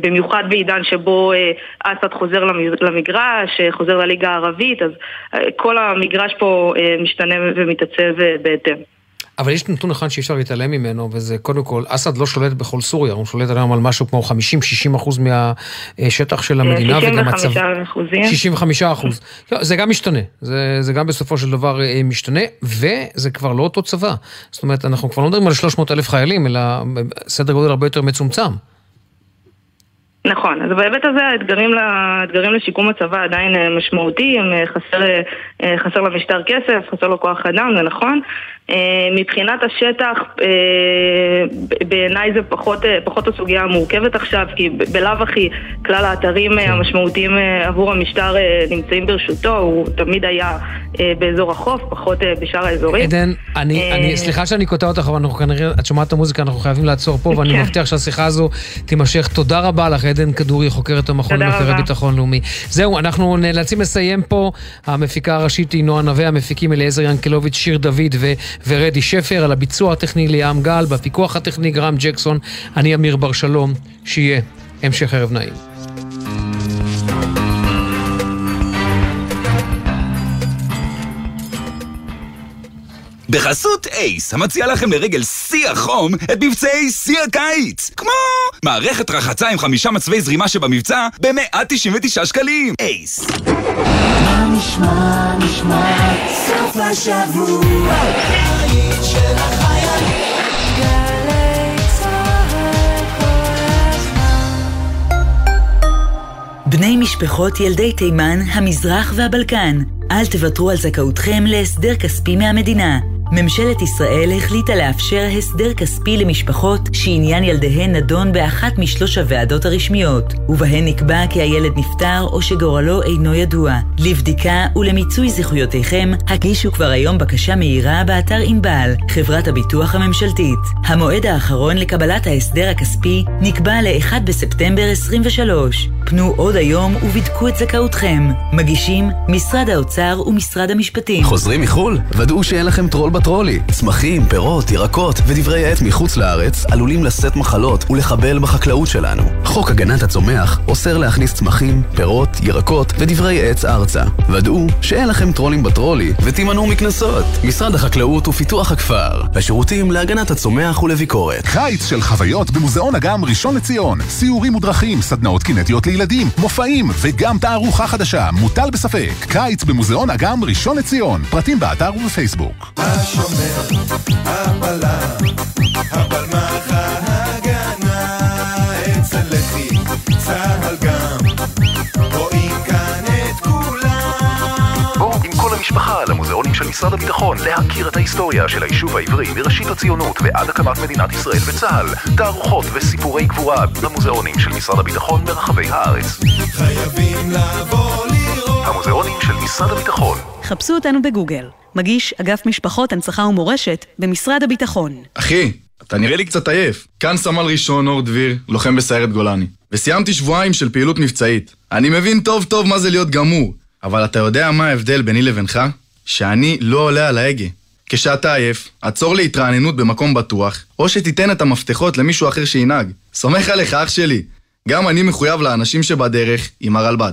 במיוחד בעידן שבו אה, אסד חוזר למגרש, חוזר לליגה הערבית, אז אה, כל המגרש פה אה, משתנה ומתעצב אה, בהתאם. אבל יש נתון אחד שאי אפשר להתעלם ממנו, וזה קודם כל, אסד לא שולט בכל סוריה, הוא שולט היום על משהו כמו 50-60 אחוז מהשטח של המדינה, וגם הצבא... 65 אחוזים. 65 אחוז. לא, זה גם משתנה, זה, זה גם בסופו של דבר אה, משתנה, וזה כבר לא אותו צבא. זאת אומרת, אנחנו כבר לא מדברים על 300 אלף חיילים, אלא סדר גודל הרבה יותר מצומצם. נכון, אז בהיבט הזה האתגרים, האתגרים לשיקום הצבא עדיין אה, משמעותיים, אה, חסר, חסר למשטר כסף, חסר לו כוח אדם, זה נכון, אה, מבחינת השטח, אה, בעיניי זה פחות, אה, פחות הסוגיה המורכבת עכשיו, כי בלאו הכי כלל האתרים כן. המשמעותיים עבור המשטר נמצאים ברשותו, הוא תמיד היה באזור החוף, פחות בשאר האזורים. עדן, אני, אני, סליחה שאני קוטע אותך, אבל אנחנו כנראה, את שומעת את המוזיקה, אנחנו חייבים לעצור פה, ואני כן. מבטיח שהשיחה הזו תימשך. תודה רבה לך, עדן כדורי, חוקרת המכון למחקרי ביטחון לאומי. זהו, אנחנו נאלצים לסיים פה. המפיקה הראשית היא נועה נווה, המפיקים אליעזר ינקלוביץ', שיר דוד ו... ורדי שפר, על הביצוע הטכני ליאם גל, בפיקוח הטכני גרם ג'קסון, אני אמיר בר שלום, שיהיה המשך ערב נעים. בחסות אייס, המציע לכם לרגל שיא החום את מבצעי שיא הקיץ. כמו מערכת רחצה עם חמישה מצבי זרימה שבמבצע ב-199 שקלים. אייס. נשמע, נשמע, סוף השבוע, של החיילים. בני משפחות ילדי תימן, המזרח והבלקן, אל תוותרו על זכאותכם להסדר כספי מהמדינה. ממשלת ישראל החליטה לאפשר הסדר כספי למשפחות שעניין ילדיהן נדון באחת משלוש הוועדות הרשמיות, ובהן נקבע כי הילד נפטר או שגורלו אינו ידוע. לבדיקה ולמיצוי זכויותיכם, הגישו כבר היום בקשה מהירה באתר ענבל, חברת הביטוח הממשלתית. המועד האחרון לקבלת ההסדר הכספי נקבע ל-1 בספטמבר 23. פנו עוד היום ובדקו את זכאותכם. מגישים משרד האוצר ומשרד המשפטים. חוזרים מחו"ל? ודאו שאין לכם טרול בטרולי. צמחים, פירות, ירקות ודברי עט מחוץ לארץ עלולים לשאת מחלות ולחבל בחקלאות שלנו. חוק הגנת הצומח אוסר להכניס צמחים, פירות, ירקות ודברי עץ ארצה. ודאו שאין לכם טרולים בטרולי ותימנעו מקנסות. משרד החקלאות ופיתוח הכפר. השירותים להגנת הצומח ולביקורת. קיץ של חוויות במוזיאון אגם ראשון לציון. סיורים ודרכים, סדנאות קינטיות לילדים, מופעים וגם תערוכה חדשה, מוטל בספק. קיץ במוזיאון אגם ראשון לציון. פרטים באתר ובפייסבוק. השומר, הבלם, הבלמח ההגנה, אצל לחי, צהל גם, המשפחה למוזיאון המוזיאונים של משרד הביטחון להכיר את ההיסטוריה של היישוב העברי מראשית הציונות ועד הקמת מדינת ישראל וצה"ל. תערוכות וסיפורי גבורה במוזיאונים של משרד הביטחון ברחבי הארץ. חייבים לבוא לראות. המוזיאונים של משרד הביטחון. חפשו אותנו בגוגל. מגיש אגף משפחות, הנצחה ומורשת במשרד הביטחון. אחי, אתה נראה לי קצת עייף. כאן סמל ראשון אור דביר, לוחם בסיירת גולני. וסיימתי שבועיים של פעילות מבצעית. אני מבין טוב טוב מה זה להיות גמור, אבל אתה יודע מה ההבדל ביני לבינך? שאני לא עולה על ההגה. כשאתה עייף, עצור להתרעננות במקום בטוח, או שתיתן את המפתחות למישהו אחר שינהג. סומך עליך, אח שלי. גם אני מחויב לאנשים שבדרך עם הרלב"ד.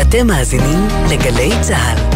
אתם מאזינים לגלי צה"ל.